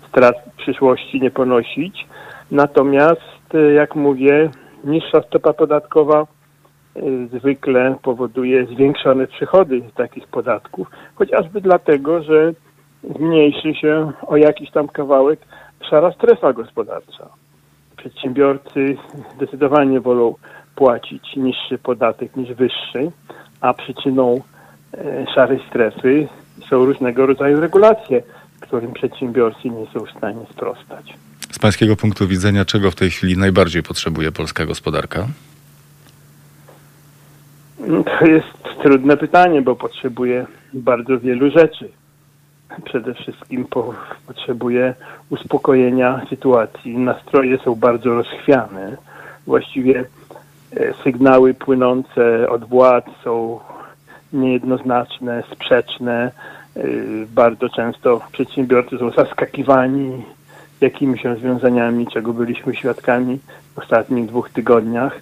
E: strat w przyszłości nie ponosić. Natomiast, e, jak mówię, niższa stopa podatkowa e, zwykle powoduje zwiększone przychody takich podatków, chociażby dlatego, że zmniejszy się o jakiś tam kawałek szara strefa gospodarcza. Przedsiębiorcy zdecydowanie wolą płacić niższy podatek niż wyższy, a przyczyną e, szarej strefy są różnego rodzaju regulacje, którym przedsiębiorcy nie są w stanie sprostać.
B: Z pańskiego punktu widzenia, czego w tej chwili najbardziej potrzebuje polska gospodarka?
E: To jest trudne pytanie, bo potrzebuje bardzo wielu rzeczy. Przede wszystkim po, potrzebuje uspokojenia sytuacji. Nastroje są bardzo rozchwiane. Właściwie e, sygnały płynące od władz są niejednoznaczne, sprzeczne. E, bardzo często przedsiębiorcy są zaskakiwani jakimiś rozwiązaniami, czego byliśmy świadkami w ostatnich dwóch tygodniach.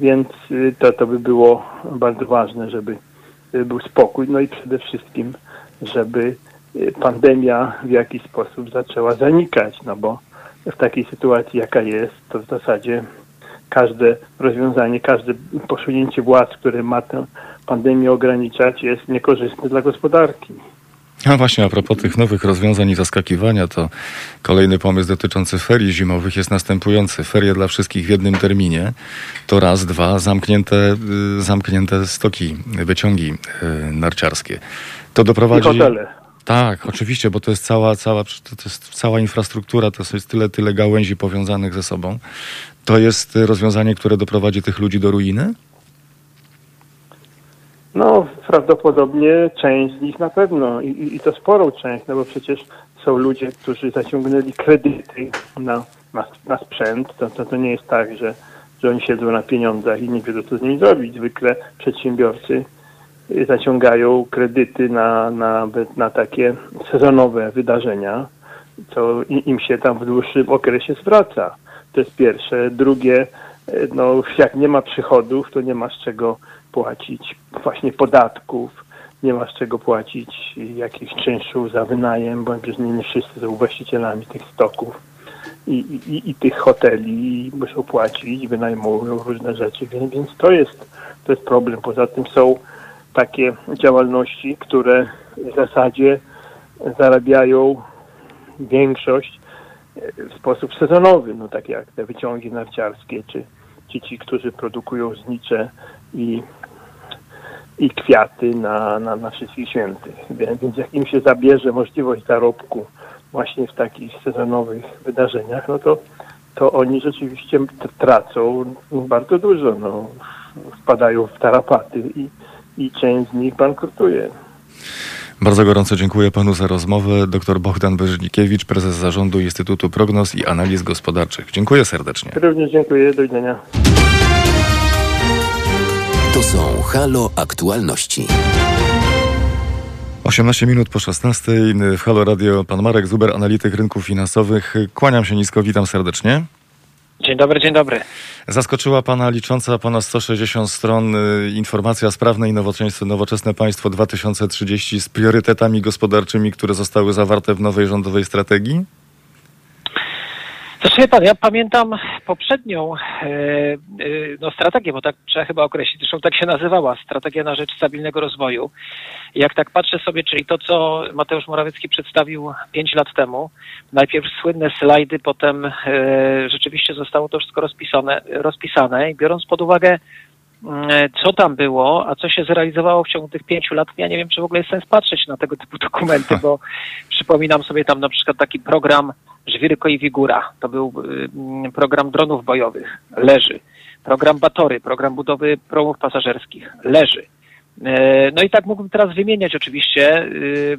E: Więc y, to, to by było bardzo ważne, żeby był spokój, no i przede wszystkim, żeby y, pandemia w jakiś sposób zaczęła zanikać, no bo w takiej sytuacji, jaka jest, to w zasadzie każde rozwiązanie, każde posunięcie władz, które ma tę pandemię ograniczać, jest niekorzystne dla gospodarki.
B: A właśnie, a propos tych nowych rozwiązań i zaskakiwania, to kolejny pomysł dotyczący ferii zimowych jest następujący. Ferie dla wszystkich w jednym terminie to raz, dwa, zamknięte, y, zamknięte stoki, wyciągi y, narciarskie. To doprowadzi...
E: I hotele.
B: Tak, oczywiście, bo to jest cała, cała, to jest cała infrastruktura, to jest tyle, tyle gałęzi powiązanych ze sobą. To jest rozwiązanie, które doprowadzi tych ludzi do ruiny?
E: No, prawdopodobnie część z nich na pewno i, i to sporą część, no bo przecież są ludzie, którzy zaciągnęli kredyty na, na, na sprzęt. To, to, to nie jest tak, że, że oni siedzą na pieniądzach i nie wiedzą, co z nimi zrobić. Zwykle przedsiębiorcy zaciągają kredyty na, na, na takie sezonowe wydarzenia, co im się tam w dłuższym okresie zwraca. To jest pierwsze. Drugie, no, jak nie ma przychodów, to nie ma z czego płacić właśnie podatków, nie ma z czego płacić jakichś czynszów za wynajem, bo przecież nie, nie wszyscy są właścicielami tych stoków i, i, i tych hoteli muszą płacić, wynajmują różne rzeczy, więc, więc to jest to jest problem. Poza tym są takie działalności, które w zasadzie zarabiają większość w sposób sezonowy, no tak jak te wyciągi narciarskie, czy, czy ci, którzy produkują znicze i i kwiaty na, na, na wszystkich świętych. Więc jak im się zabierze możliwość zarobku właśnie w takich sezonowych wydarzeniach, no to, to oni rzeczywiście tracą bardzo dużo. No, wpadają w tarapaty i, i część z nich bankrutuje.
B: Bardzo gorąco dziękuję panu za rozmowę. Dr Bogdan Wyżnikiewicz, prezes zarządu Instytutu Prognoz i Analiz Gospodarczych. Dziękuję serdecznie.
E: Również dziękuję. Do widzenia.
A: To są Halo Aktualności.
B: 18 minut po 16 w Halo Radio pan Marek Zuber, analityk rynków finansowych. Kłaniam się nisko, witam serdecznie.
F: Dzień dobry, dzień dobry.
B: Zaskoczyła Pana licząca ponad 160 stron y, informacja sprawne i nowoczesne, nowoczesne państwo 2030 z priorytetami gospodarczymi, które zostały zawarte w nowej rządowej strategii?
F: Znaczy pan, ja pamiętam poprzednią e, e, no, strategię, bo tak trzeba chyba określić, zresztą tak się nazywała, strategia na rzecz stabilnego rozwoju. Jak tak patrzę sobie, czyli to, co Mateusz Morawiecki przedstawił pięć lat temu, najpierw słynne slajdy, potem e, rzeczywiście zostało to wszystko rozpisane, rozpisane i biorąc pod uwagę mm, co tam było, a co się zrealizowało w ciągu tych pięciu lat, ja nie wiem, czy w ogóle jest sens patrzeć na tego typu dokumenty, (laughs) bo przypominam sobie tam na przykład taki program Żwirko i Wigura. To był y, program dronów bojowych. Leży. Program Batory, program budowy promów pasażerskich. Leży. E, no i tak mógłbym teraz wymieniać oczywiście. Y,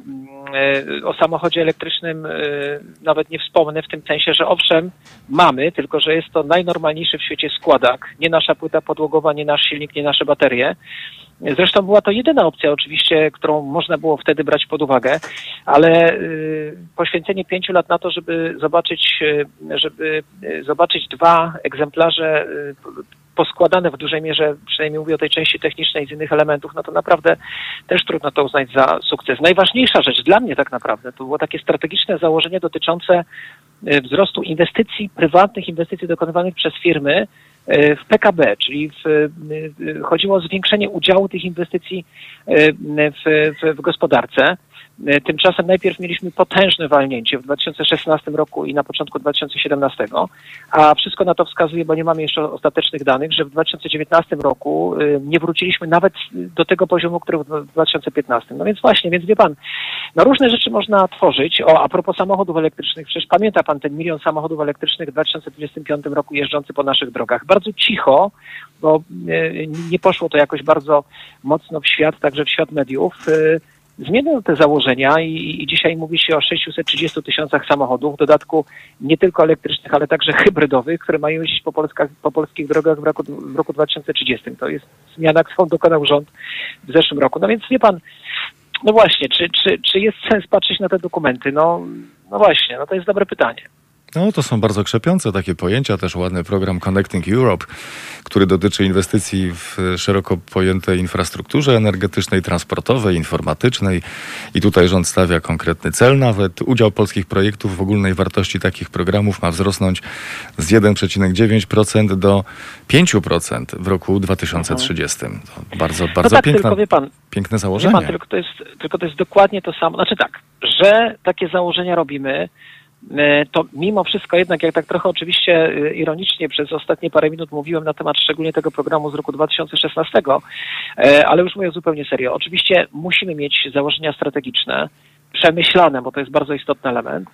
F: y, o samochodzie elektrycznym nawet nie wspomnę w tym sensie, że owszem, mamy, tylko że jest to najnormalniejszy w świecie składak. Nie nasza płyta podłogowa, nie nasz silnik, nie nasze baterie. Zresztą była to jedyna opcja oczywiście, którą można było wtedy brać pod uwagę, ale y, poświęcenie pięciu lat na to, żeby zobaczyć, y, żeby y, zobaczyć dwa egzemplarze poskładane w dużej mierze, przynajmniej mówię o tej części technicznej z innych elementów, no to naprawdę też trudno to uznać za sukces. Najważniejsza rzecz dla mnie tak naprawdę to było takie strategiczne założenie dotyczące wzrostu inwestycji, prywatnych inwestycji dokonywanych przez firmy w PKB, czyli w, chodziło o zwiększenie udziału tych inwestycji w, w, w gospodarce. E, tymczasem najpierw mieliśmy potężne walnięcie w 2016 roku i na początku 2017, a wszystko na to wskazuje, bo nie mamy jeszcze ostatecznych danych, że w 2019 roku e, nie wróciliśmy nawet do tego poziomu, który w 2015. No więc właśnie, więc wie pan, no różne rzeczy można tworzyć. O, a propos samochodów elektrycznych, przecież pamięta pan ten milion samochodów elektrycznych w 2025 roku jeżdżący po naszych drogach. Bardzo cicho, bo e, nie poszło to jakoś bardzo mocno w świat, także w świat mediów zmienią te założenia i, i, dzisiaj mówi się o 630 tysiącach samochodów, w dodatku nie tylko elektrycznych, ale także hybrydowych, które mają jeździć po, po polskich drogach w roku, w roku 2030. To jest zmiana, którą dokonał rząd w zeszłym roku. No więc wie pan, no właśnie, czy, czy, czy jest sens patrzeć na te dokumenty? No, no właśnie, no to jest dobre pytanie.
B: No, to są bardzo krzepiące takie pojęcia, też ładny program Connecting Europe, który dotyczy inwestycji w szeroko pojętej infrastrukturze energetycznej, transportowej, informatycznej i tutaj rząd stawia konkretny cel. Nawet udział polskich projektów w ogólnej wartości takich programów ma wzrosnąć z 1,9% do 5% w roku 2030. To bardzo, bardzo no tak, piękna, tylko, pan, piękne założenie.
F: Pan, tylko, to jest, tylko to jest dokładnie to samo. Znaczy tak, że takie założenia robimy, to mimo wszystko jednak, jak tak trochę oczywiście e, ironicznie przez ostatnie parę minut mówiłem na temat szczególnie tego programu z roku 2016, e, ale już mówię zupełnie serio. Oczywiście musimy mieć założenia strategiczne, przemyślane, bo to jest bardzo istotny element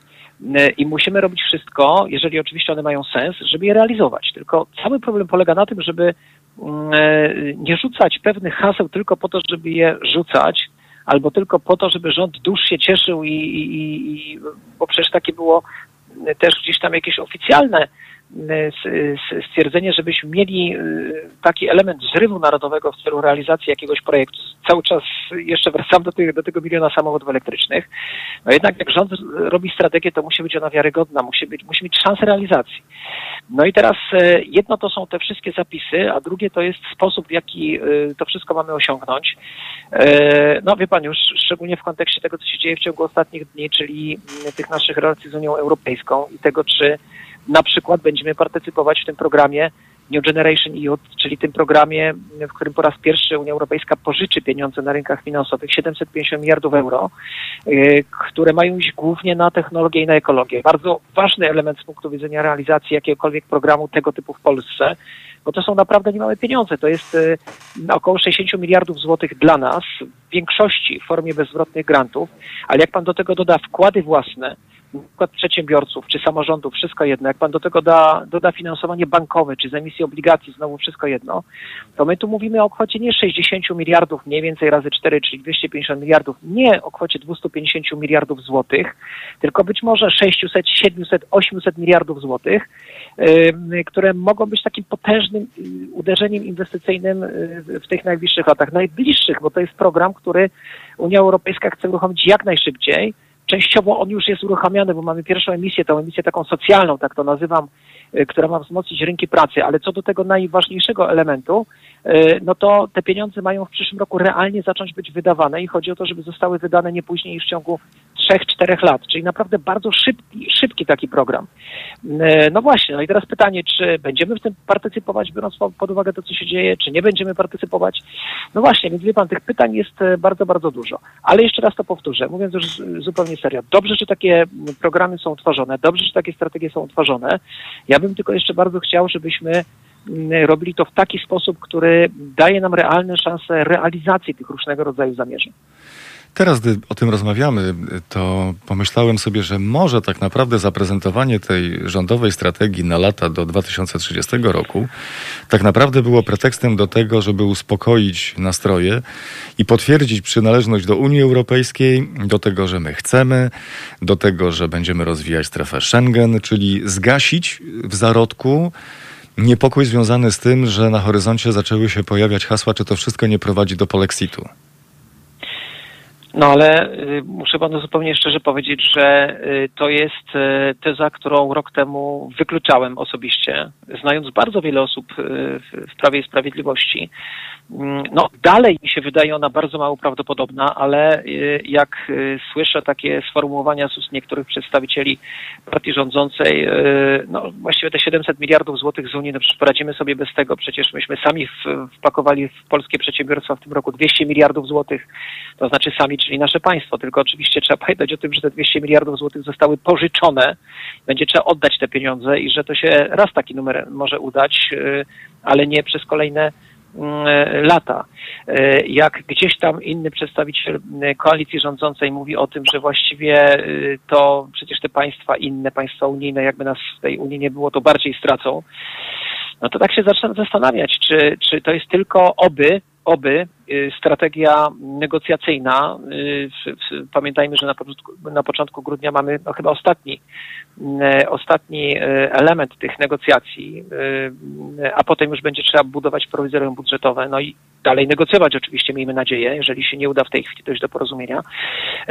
F: i musimy robić wszystko, jeżeli oczywiście one mają sens, żeby je realizować. Tylko cały problem polega na tym, żeby mm, nie rzucać pewnych haseł tylko po to, żeby je rzucać, albo tylko po to, żeby rząd dusz się cieszył i, i, i bo przecież takie było też gdzieś tam jakieś oficjalne stwierdzenie, żebyśmy mieli y, taki element zrywu narodowego w celu realizacji jakiegoś projektu. Cały czas jeszcze wracam do, tych, do tego miliona samochodów elektrycznych. No jednak jak rząd robi strategię, to musi być ona wiarygodna, musi, być, musi mieć szansę realizacji. No i teraz e, jedno to są te wszystkie zapisy, a drugie to jest sposób, w jaki e, to wszystko mamy osiągnąć. E, no wie pan już, szczególnie w kontekście tego, co się dzieje w ciągu ostatnich dni, czyli tych naszych relacji z Unią Europejską i tego, czy na przykład będziemy partycypować w tym programie New Generation EU, czyli tym programie, w którym po raz pierwszy Unia Europejska pożyczy pieniądze na rynkach finansowych, 750 miliardów euro, y, które mają iść głównie na technologię i na ekologię. Bardzo ważny element z punktu widzenia realizacji jakiegokolwiek programu tego typu w Polsce, bo to są naprawdę niemałe pieniądze. To jest y, około 60 miliardów złotych dla nas, w większości w formie bezzwrotnych grantów, ale jak pan do tego doda wkłady własne, przykład przedsiębiorców czy samorządów, wszystko jedno, jak pan do tego da, doda finansowanie bankowe czy z emisji obligacji, znowu wszystko jedno, to my tu mówimy o kwocie nie 60 miliardów, mniej więcej razy 4, czyli 250 miliardów, nie o kwocie 250 miliardów złotych, tylko być może 600, 700, 800 miliardów złotych, które mogą być takim potężnym yy, uderzeniem inwestycyjnym yy, w tych najbliższych latach, najbliższych, bo to jest program, który Unia Europejska chce uruchomić jak najszybciej, Częściowo on już jest uruchamiany, bo mamy pierwszą emisję, tą emisję taką socjalną, tak to nazywam, y, która ma wzmocnić rynki pracy, ale co do tego najważniejszego elementu, y, no to te pieniądze mają w przyszłym roku realnie zacząć być wydawane i chodzi o to, żeby zostały wydane nie później niż w ciągu 3-4 lat, czyli naprawdę bardzo szybki, szybki taki program. E, no właśnie, no i teraz pytanie, czy będziemy w tym partycypować, biorąc pod uwagę to, co się dzieje, czy nie będziemy partycypować? No właśnie, więc wie pan, tych pytań jest e, bardzo, bardzo dużo. Ale jeszcze raz to powtórzę, mówiąc już zupełnie serio. Dobrze, że takie programy są tworzone, dobrze, że takie strategie są tworzone. Ja bym tylko jeszcze bardzo chciał, żebyśmy robili to w taki sposób, który daje nam realne szanse realizacji tych różnego rodzaju zamierzeń.
B: Teraz, gdy o tym rozmawiamy, to pomyślałem sobie, że może tak naprawdę zaprezentowanie tej rządowej strategii na lata do 2030 roku tak naprawdę było pretekstem do tego, żeby uspokoić nastroje i potwierdzić przynależność do Unii Europejskiej, do tego, że my chcemy, do tego, że będziemy rozwijać strefę Schengen, czyli zgasić w zarodku niepokój związany z tym, że na horyzoncie zaczęły się pojawiać hasła, czy to wszystko nie prowadzi do polexitu.
F: No ale y, muszę panu zupełnie szczerze powiedzieć, że y, to jest y, teza, którą rok temu wykluczałem osobiście, znając bardzo wiele osób w Prawie i Sprawiedliwości. Mm, No, dalej mi się wydaje ona bardzo mało prawdopodobna, ale y, jak y, słyszę takie sformułowania z ust niektórych przedstawicieli partii rządzącej, y, no właściwie te 700 miliardów złotych z Unii, no przecież poradzimy sobie bez tego, przecież myśmy sami wpakowali w polskie przedsiębiorstwa w tym roku 200 miliardów złotych, to znaczy sami, czyli nasze państwo, tylko oczywiście trzeba pamiętać o tym, że te 200 miliardów złotych zostały pożyczone, będzie trzeba oddać te pieniądze i że to się raz taki numer może udać, ale nie przez kolejne lata. E, Jak gdzieś tam inny przedstawiciel e, koalicji rządzącej mówi o tym, że właściwie e, to przecież te państwa inne, państwa unijne, jakby nas w tej Unii nie było, to bardziej stracą, no to tak się zaczynam zastanawiać, czy, czy to jest tylko oby, oby strategia negocjacyjna. y, Pamiętajmy, że na początku, na początku grudnia mamy no, chyba ostatni, y, ostatni y, element tych negocjacji, y, a potem już będzie trzeba budować prowizorium budżetowe, no i dalej negocjować oczywiście, miejmy nadzieję, jeżeli się nie uda w tej chwili dojść do porozumienia.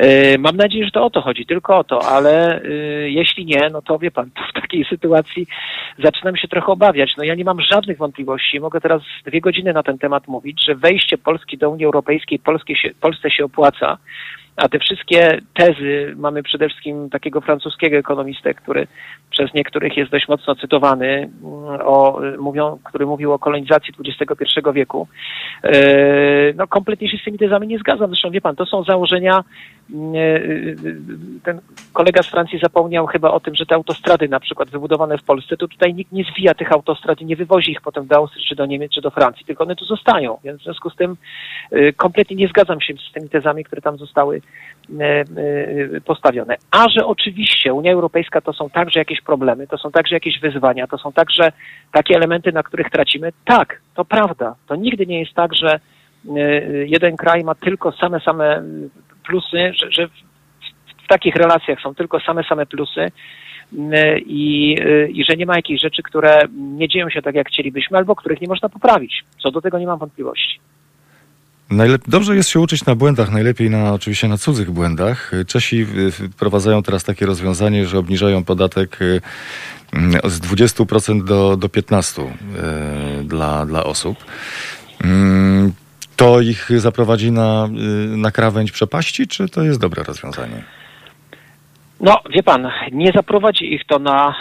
F: Y, Mam nadzieję, że to o to chodzi, tylko o to, ale y, jeśli nie, no to wie pan, to w takiej sytuacji zaczynam się trochę obawiać. No ja nie mam żadnych wątpliwości, mogę teraz dwie godziny na ten temat mówić, że wejście Polski do Unii Europejskiej Polskie się, Polsce się opłaca, a te wszystkie tezy, mamy przede wszystkim takiego francuskiego ekonomistę, który przez niektórych jest dość mocno cytowany, mm, o, mówią, który mówił o kolonizacji XXI wieku. E, No kompletnie się z tymi tezami nie zgadzam. Zresztą wie pan, to są założenia, ten kolega z Francji zapomniał chyba o tym, że te autostrady na przykład wybudowane w Polsce, to tutaj nikt nie zwija tych autostrad i nie wywozi ich potem do Austrii, czy do Niemiec, czy do Francji, tylko one tu zostają. Więc w związku z tym y, kompletnie nie zgadzam się z tymi tezami, które tam zostały y, y, postawione. A że oczywiście Unia Europejska to są także jakieś problemy, to są także jakieś wyzwania, to są także takie elementy, na których tracimy. Tak, to prawda. To nigdy nie jest tak, że y, jeden kraj ma tylko same, same plusy, że, że w, takich relacjach są tylko same, same plusy y, i, y, i że nie ma jakichś rzeczy, które nie dzieją się tak, jak chcielibyśmy, albo których nie można poprawić. Co do tego nie mam wątpliwości.
B: Najlep- Dobrze jest się uczyć na błędach, najlepiej na, oczywiście na cudzych błędach. Czesi y, wprowadzają teraz takie rozwiązanie, że obniżają podatek y, mm, z 20% do, do 15% y, dla, dla osób. To ich zaprowadzi na, y, na krawędź przepaści, czy to jest dobre rozwiązanie?
F: No, wie pan, nie zaprowadzi ich to na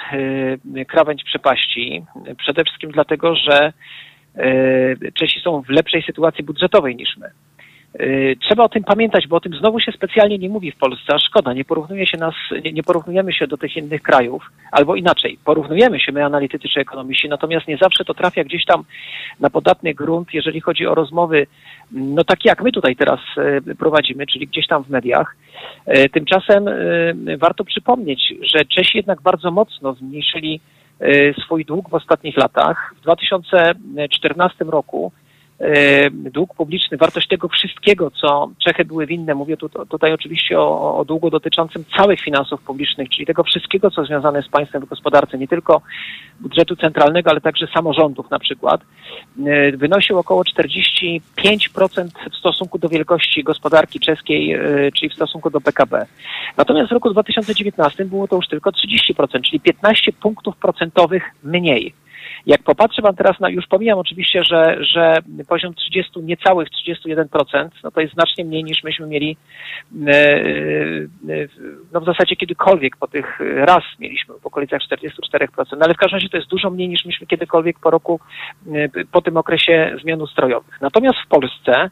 F: y, krawędź przepaści. Przede wszystkim dlatego, że y, Czesi są w lepszej sytuacji budżetowej niż my. Y, Trzeba o tym pamiętać, bo o tym znowu się specjalnie nie mówi w Polsce, a szkoda, nie porównuje się nas, nie, nie porównujemy się do tych innych krajów, albo inaczej, porównujemy się my analitycy czy ekonomiści, natomiast nie zawsze to trafia gdzieś tam na podatny grunt, jeżeli chodzi o rozmowy, no takie jak my tutaj teraz e, prowadzimy, czyli gdzieś tam w mediach. E, Tymczasem warto przypomnieć, że Czesi jednak bardzo mocno zmniejszyli swój dług w ostatnich latach. W 2014 roku dług publiczny, wartość tego wszystkiego, co Czechy były winne, mówię tu, tutaj oczywiście o, o długu dotyczącym całych finansów publicznych, czyli tego wszystkiego, co związane z państwem w gospodarce, nie tylko budżetu centralnego, ale także samorządów na przykład, wynosił około 45% w stosunku do wielkości gospodarki czeskiej, e, czyli w stosunku do PKB. Natomiast w roku 2019 było to już tylko 30%, czyli 15 punktów procentowych mniej. Jak popatrzy Pan teraz na, już pomijam oczywiście, że, że poziom 30, niecałych 31%, no to jest znacznie mniej niż myśmy mieli e, e, no w zasadzie kiedykolwiek po tych raz mieliśmy w okolicach 44%, no ale w każdym razie to jest dużo mniej niż myśmy kiedykolwiek po roku, e, po tym okresie zmian ustrojowych. Natomiast w Polsce e,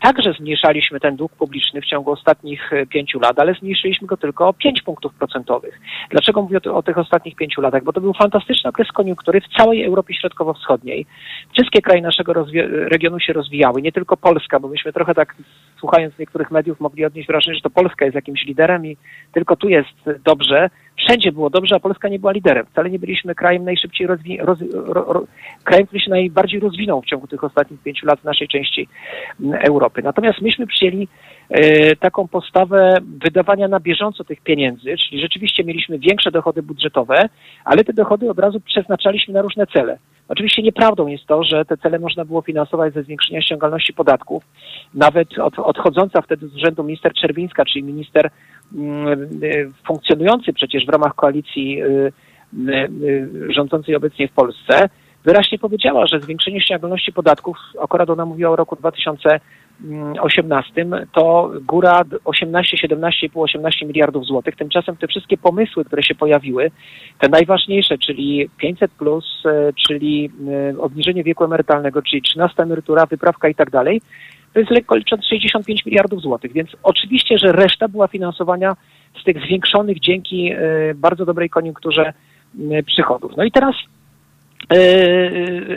F: także zmniejszaliśmy ten dług publiczny w ciągu ostatnich e, pięciu lat, ale zmniejszyliśmy go tylko o 5 punktów procentowych. Dlaczego mówię o, o tych ostatnich pięciu latach? Bo to był fantastyczny okres koniunktury w całej Europie Środkowo-Wschodniej. Wszystkie kraje naszego regionu się rozwijały, nie tylko Polska, bo myśmy trochę tak, słuchając niektórych mediów, mogli odnieść wrażenie, że to Polska jest jakimś liderem i tylko tu jest dobrze. Wszędzie było dobrze, a Polska nie była liderem. Wcale nie byliśmy krajem najszybciej rozwi- roz- ro- ro- krajem, który się najbardziej rozwinął w ciągu tych ostatnich pięciu lat w naszej części Europy. Natomiast myśmy przyjęli e, taką postawę wydawania na bieżąco tych pieniędzy, czyli rzeczywiście mieliśmy większe dochody budżetowe, ale te dochody od razu przeznaczaliśmy na różne cele. Oczywiście nieprawdą jest to, że te cele można było finansować ze zwiększenia ściągalności podatków. Nawet od, odchodząca wtedy z urzędu minister Czerwińska, czyli minister mm, y, funkcjonujący przecież w ramach koalicji y, y, rządzącej obecnie w Polsce, wyraźnie powiedziała, że zwiększenie ściągalności podatków, akurat ona mówiła o roku 2018, to góra 18, 17,5, 18 miliardów złotych. Tymczasem te wszystkie pomysły, które się pojawiły, te najważniejsze, czyli 500 plus, e, czyli e, obniżenie wieku emerytalnego, czyli 13 emerytura, wyprawka i tak dalej, to jest lekko licząc 65 miliardów złotych. Więc oczywiście, że reszta była finansowania z tych zwiększonych dzięki e, bardzo dobrej koniunkturze przychodów. No i teraz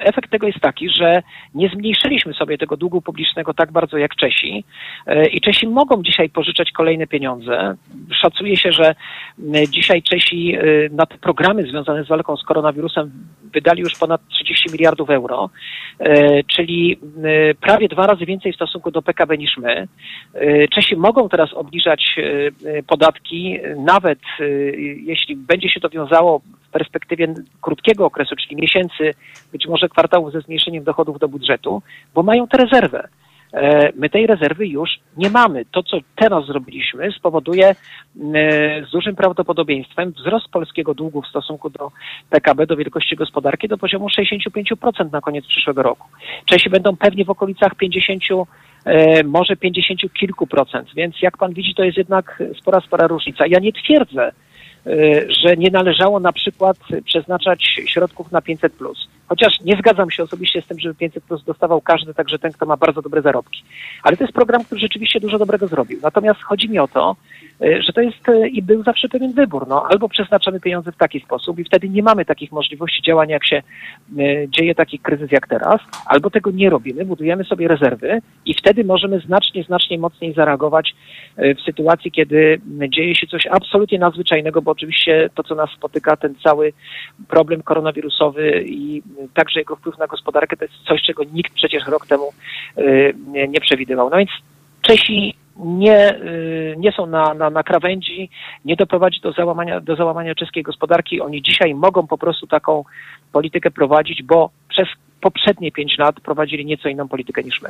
F: Efekt tego jest taki, że nie zmniejszyliśmy sobie tego długu publicznego tak bardzo jak Czesi E, i Czesi mogą dzisiaj pożyczać kolejne pieniądze. Szacuje się, że dzisiaj Czesi e, na te programy związane z walką z koronawirusem wydali już ponad 30 miliardów euro, e, czyli prawie dwa razy więcej w stosunku do PKB niż my. E, Czesi mogą teraz obniżać e, e, podatki, nawet e, jeśli będzie się to wiązało perspektywie krótkiego okresu, czyli miesięcy, być może kwartałów ze zmniejszeniem dochodów do budżetu, bo mają tę rezerwę. E, My tej rezerwy już nie mamy. To, co teraz zrobiliśmy, spowoduje e, z dużym prawdopodobieństwem wzrost polskiego długu w stosunku do PKB, do wielkości gospodarki do poziomu 65% na koniec przyszłego roku. Czesi będą pewnie w okolicach 50, e, może 50 kilku procent, więc jak pan widzi, to jest jednak spora, spora różnica. Ja nie twierdzę, że nie należało na przykład przeznaczać środków na 500 plus. Chociaż nie zgadzam się osobiście z tym, żeby 500 plus dostawał każdy, także ten, kto ma bardzo dobre zarobki. Ale to jest program, który rzeczywiście dużo dobrego zrobił. Natomiast chodzi mi o to, y, że to jest y, i był zawsze pewien wybór. No, albo przeznaczamy pieniądze w taki sposób i wtedy nie mamy takich możliwości działania, jak się y, dzieje taki kryzys jak teraz, albo tego nie robimy, budujemy sobie rezerwy i wtedy możemy znacznie, znacznie mocniej zareagować w sytuacji, kiedy dzieje się coś absolutnie nadzwyczajnego, bo oczywiście to, co nas spotyka, ten cały problem koronawirusowy i także jego wpływ na gospodarkę, to jest coś, czego nikt przecież rok temu y, nie, przewidywał. No więc Czesi nie, y, nie są na, na, na krawędzi, nie doprowadzi do załamania, do załamania czeskiej gospodarki. Oni dzisiaj mogą po prostu taką politykę prowadzić, bo przez poprzednie pięć lat prowadzili nieco inną politykę niż my.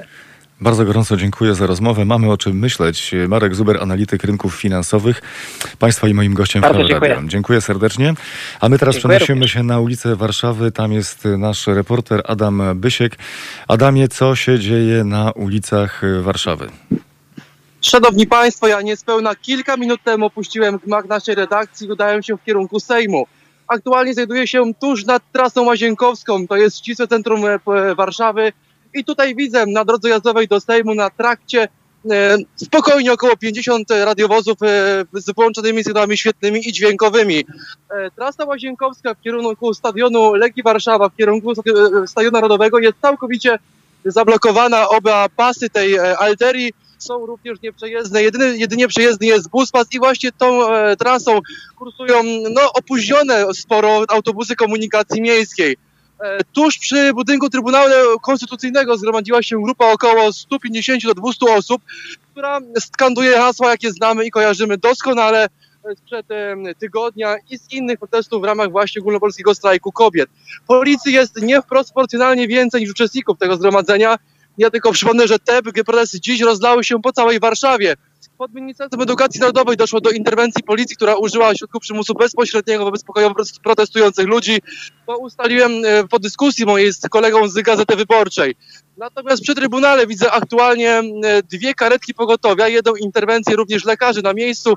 B: Bardzo gorąco dziękuję za rozmowę. Mamy o czym myśleć. Marek Zuber, analityk rynków finansowych. Państwa i moim gościem
F: Bardzo dziękuję.
B: Radio. Dziękuję serdecznie. A my teraz
F: Dziękuję
B: przenosimy
F: również.
B: się na ulicę Warszawy. Tam jest nasz reporter Adam Bysiek. Adamie, co się dzieje na ulicach Warszawy?
G: Szanowni Państwo, ja niespełna kilka minut temu opuściłem gmach naszej redakcji i udałem się w kierunku Sejmu. Aktualnie znajduję się tuż nad trasą łazienkowską, to jest ścisłe centrum e, Warszawy i tutaj widzę na drodze jazdowej do Sejmu na trakcie e, spokojnie około 50 radiowozów e, z włączonymi sygnałami świetnymi i dźwiękowymi. Trasa łazienkowska w kierunku stadionu Legii Warszawa, w kierunku stadi- Stadionu Narodowego jest całkowicie zablokowana. Oba pasy tej alterii są również nieprzejezdne. Jedyny, jedynie przejezdny jest buspas i właśnie tą e, trasą kursują no, opóźnione sporo autobusy komunikacji miejskiej. E, tuż przy budynku Trybunału Konstytucyjnego zgromadziła się grupa około 150 do 200 osób, która skanduje hasła, jakie znamy i kojarzymy doskonale e, sprzed e, tygodnia i z innych protestów w ramach właśnie ogólnopolskiego strajku kobiet. Policji jest nieproporcjonalnie więcej niż uczestników tego zgromadzenia. Ja tylko przypomnę, że te protesty dziś rozlały się po całej Warszawie. Pod Ministerstwem Edukacji Narodowej doszło do interwencji policji, która użyła środków przymusu bezpośredniego wobec pokojowo protestujących ludzi. To ustaliłem e, po dyskusji mojej z kolegą z Gazety Wyborczej. Natomiast przy Trybunale widzę aktualnie e, dwie karetki pogotowia, jedną interwencję również lekarzy na miejscu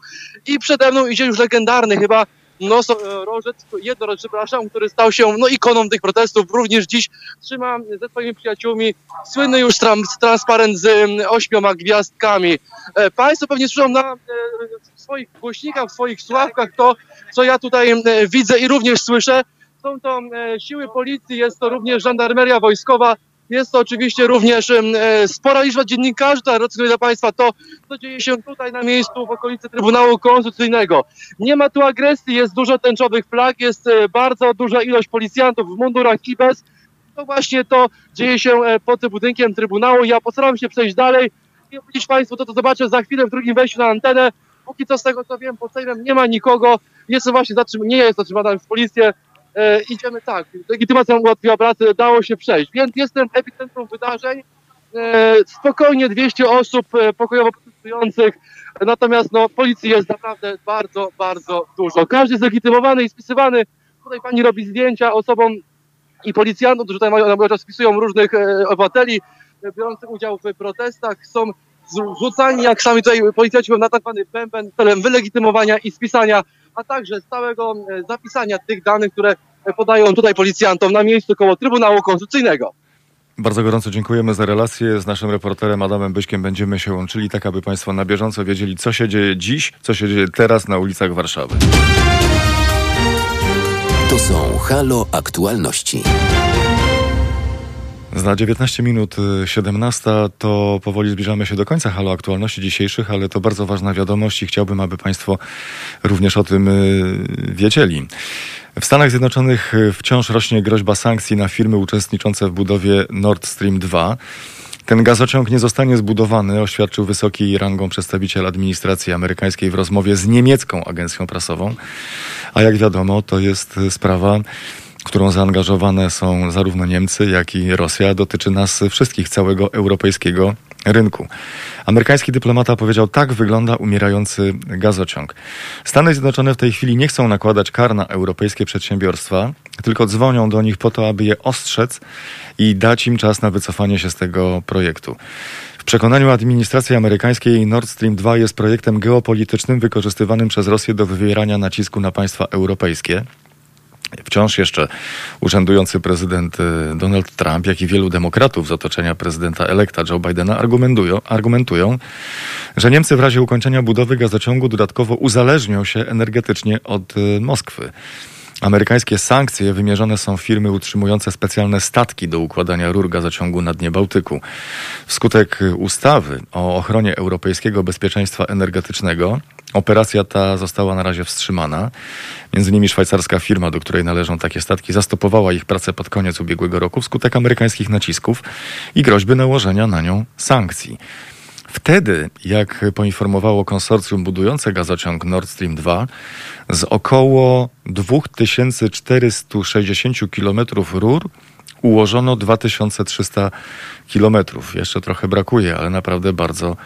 G: i przede mną idzie już legendarny chyba Noso, e, Rożec, jednorożec, przepraszam, który stał się no, ikoną tych protestów. Również dziś trzyma ze swoimi przyjaciółmi słynny już tram, transparent z ośmioma gwiazdkami. E, Państwo pewnie słyszą na e, swoich głośnikach, w swoich słuchawkach to, co ja tutaj e, widzę i również słyszę. Są to e, siły policji, jest to również żandarmeria wojskowa, jest to oczywiście również e, spora liczba dziennikarzy, która relacjonuje dla Państwa to, co dzieje się tutaj na miejscu w okolicy Trybunału Konstytucyjnego. Nie ma tu agresji, jest dużo tęczowych flag, jest e, bardzo duża ilość policjantów w mundurach i bez. To właśnie to dzieje się e, pod tym budynkiem Trybunału. Ja postaram się przejść dalej i opowiedzieć Państwu to, co zobaczę za chwilę w drugim wejściu na antenę. Póki co z tego co wiem, pod Sejmem nie ma nikogo. Jest właśnie zatrzym- nie jest zatrzymana przez policję. E, idziemy tak, legitymacja ułatwiła pracę, dało się przejść, więc jestem epicentrum wydarzeń, e, spokojnie 200 osób e, pokojowo protestujących, natomiast no, policji jest naprawdę bardzo, bardzo dużo. Każdy jest legitymowany i spisywany, tutaj pani robi zdjęcia osobom i policjantom, którzy tutaj mają, spisują różnych e, obywateli e, biorących udział w protestach, są rzucani, jak sami tutaj policjanci na tak zwany bęben celem wylegitymowania i spisania, a także stałego e, zapisania tych danych, które e, podają tutaj policjantom na miejscu koło Trybunału Konstytucyjnego.
B: Bardzo gorąco dziękujemy za relację. Z naszym reporterem Adamem Byśkiem będziemy się łączyli, tak aby Państwo na bieżąco wiedzieli, co się dzieje dziś, co się dzieje teraz na ulicach Warszawy.
A: To są Halo Aktualności.
B: Za 19 minut y, 17 to powoli zbliżamy się do końca halo aktualności dzisiejszych, ale to bardzo ważna wiadomość i chciałbym, aby Państwo również o tym y, wiedzieli. W Stanach Zjednoczonych y, wciąż rośnie groźba sankcji na firmy uczestniczące w budowie Nord Stream 2. Ten gazociąg nie zostanie zbudowany, oświadczył wysoki rangą przedstawiciel administracji amerykańskiej w rozmowie z niemiecką agencją prasową. A jak wiadomo, to jest sprawa którą zaangażowane są zarówno Niemcy, jak i Rosja, dotyczy nas wszystkich, całego europejskiego rynku. Amerykański dyplomata powiedział, tak wygląda umierający gazociąg. Stany Zjednoczone w tej chwili nie chcą nakładać kar na europejskie przedsiębiorstwa, tylko dzwonią do nich po to, aby je ostrzec i dać im czas na wycofanie się z tego projektu. W przekonaniu administracji amerykańskiej Nord Stream 2 jest projektem geopolitycznym wykorzystywanym przez Rosję do wywierania nacisku na państwa europejskie. Wciąż jeszcze urzędujący prezydent y, Donald Trump, jak i wielu demokratów z otoczenia prezydenta elekta Joe Bidena argumentują, argumentują, że Niemcy w razie ukończenia budowy gazociągu dodatkowo uzależnią się energetycznie od y, Moskwy. Amerykańskie sankcje wymierzone są w firmy utrzymujące specjalne statki do układania rur gazociągu na dnie Bałtyku. Wskutek ustawy o ochronie europejskiego bezpieczeństwa energetycznego operacja ta została na razie wstrzymana. Między innymi szwajcarska firma, do której należą takie statki, zastopowała ich pracę pod koniec ubiegłego roku wskutek amerykańskich nacisków i groźby nałożenia na nią sankcji. Wtedy, jak poinformowało konsorcjum budujące gazociąg Nord Stream 2, z około 2460 km rur ułożono 2300 kilometrów. Jeszcze trochę brakuje, ale naprawdę bardzo,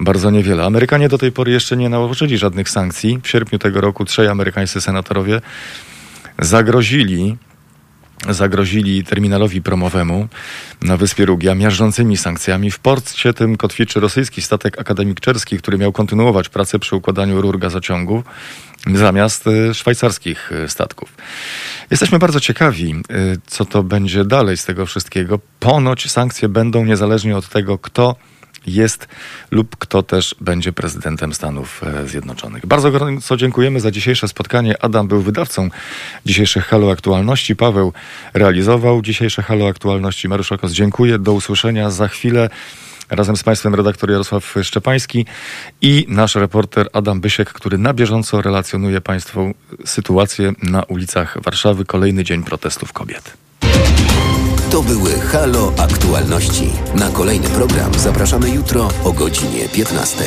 B: bardzo niewiele. Amerykanie do tej pory jeszcze nie nałożyli żadnych sankcji. W sierpniu tego roku trzej amerykańscy senatorowie zagrozili zagrozili terminalowi promowemu na wyspie Rugia miażdżącymi sankcjami. W porcie tym kotwiczy rosyjski statek akademikczerski, który miał kontynuować pracę przy układaniu rur gazociągu zamiast y, szwajcarskich y, statków. Jesteśmy bardzo ciekawi, y, co to będzie dalej z tego wszystkiego. Ponoć sankcje będą niezależnie od tego, kto jest lub kto też będzie prezydentem Stanów e, Zjednoczonych. Bardzo gorąco dziękujemy za dzisiejsze spotkanie. Adam był wydawcą dzisiejszych Halo Aktualności. Paweł realizował dzisiejsze Halo Aktualności. Mariusz Okos, dziękuję. Do usłyszenia za chwilę. Razem z Państwem redaktor Jarosław Szczepański i nasz reporter Adam Bysiek, który na bieżąco relacjonuje Państwu sytuację na ulicach Warszawy. Kolejny dzień protestów kobiet.
A: To były Halo Aktualności. Na kolejny program zapraszamy jutro o godzinie 15.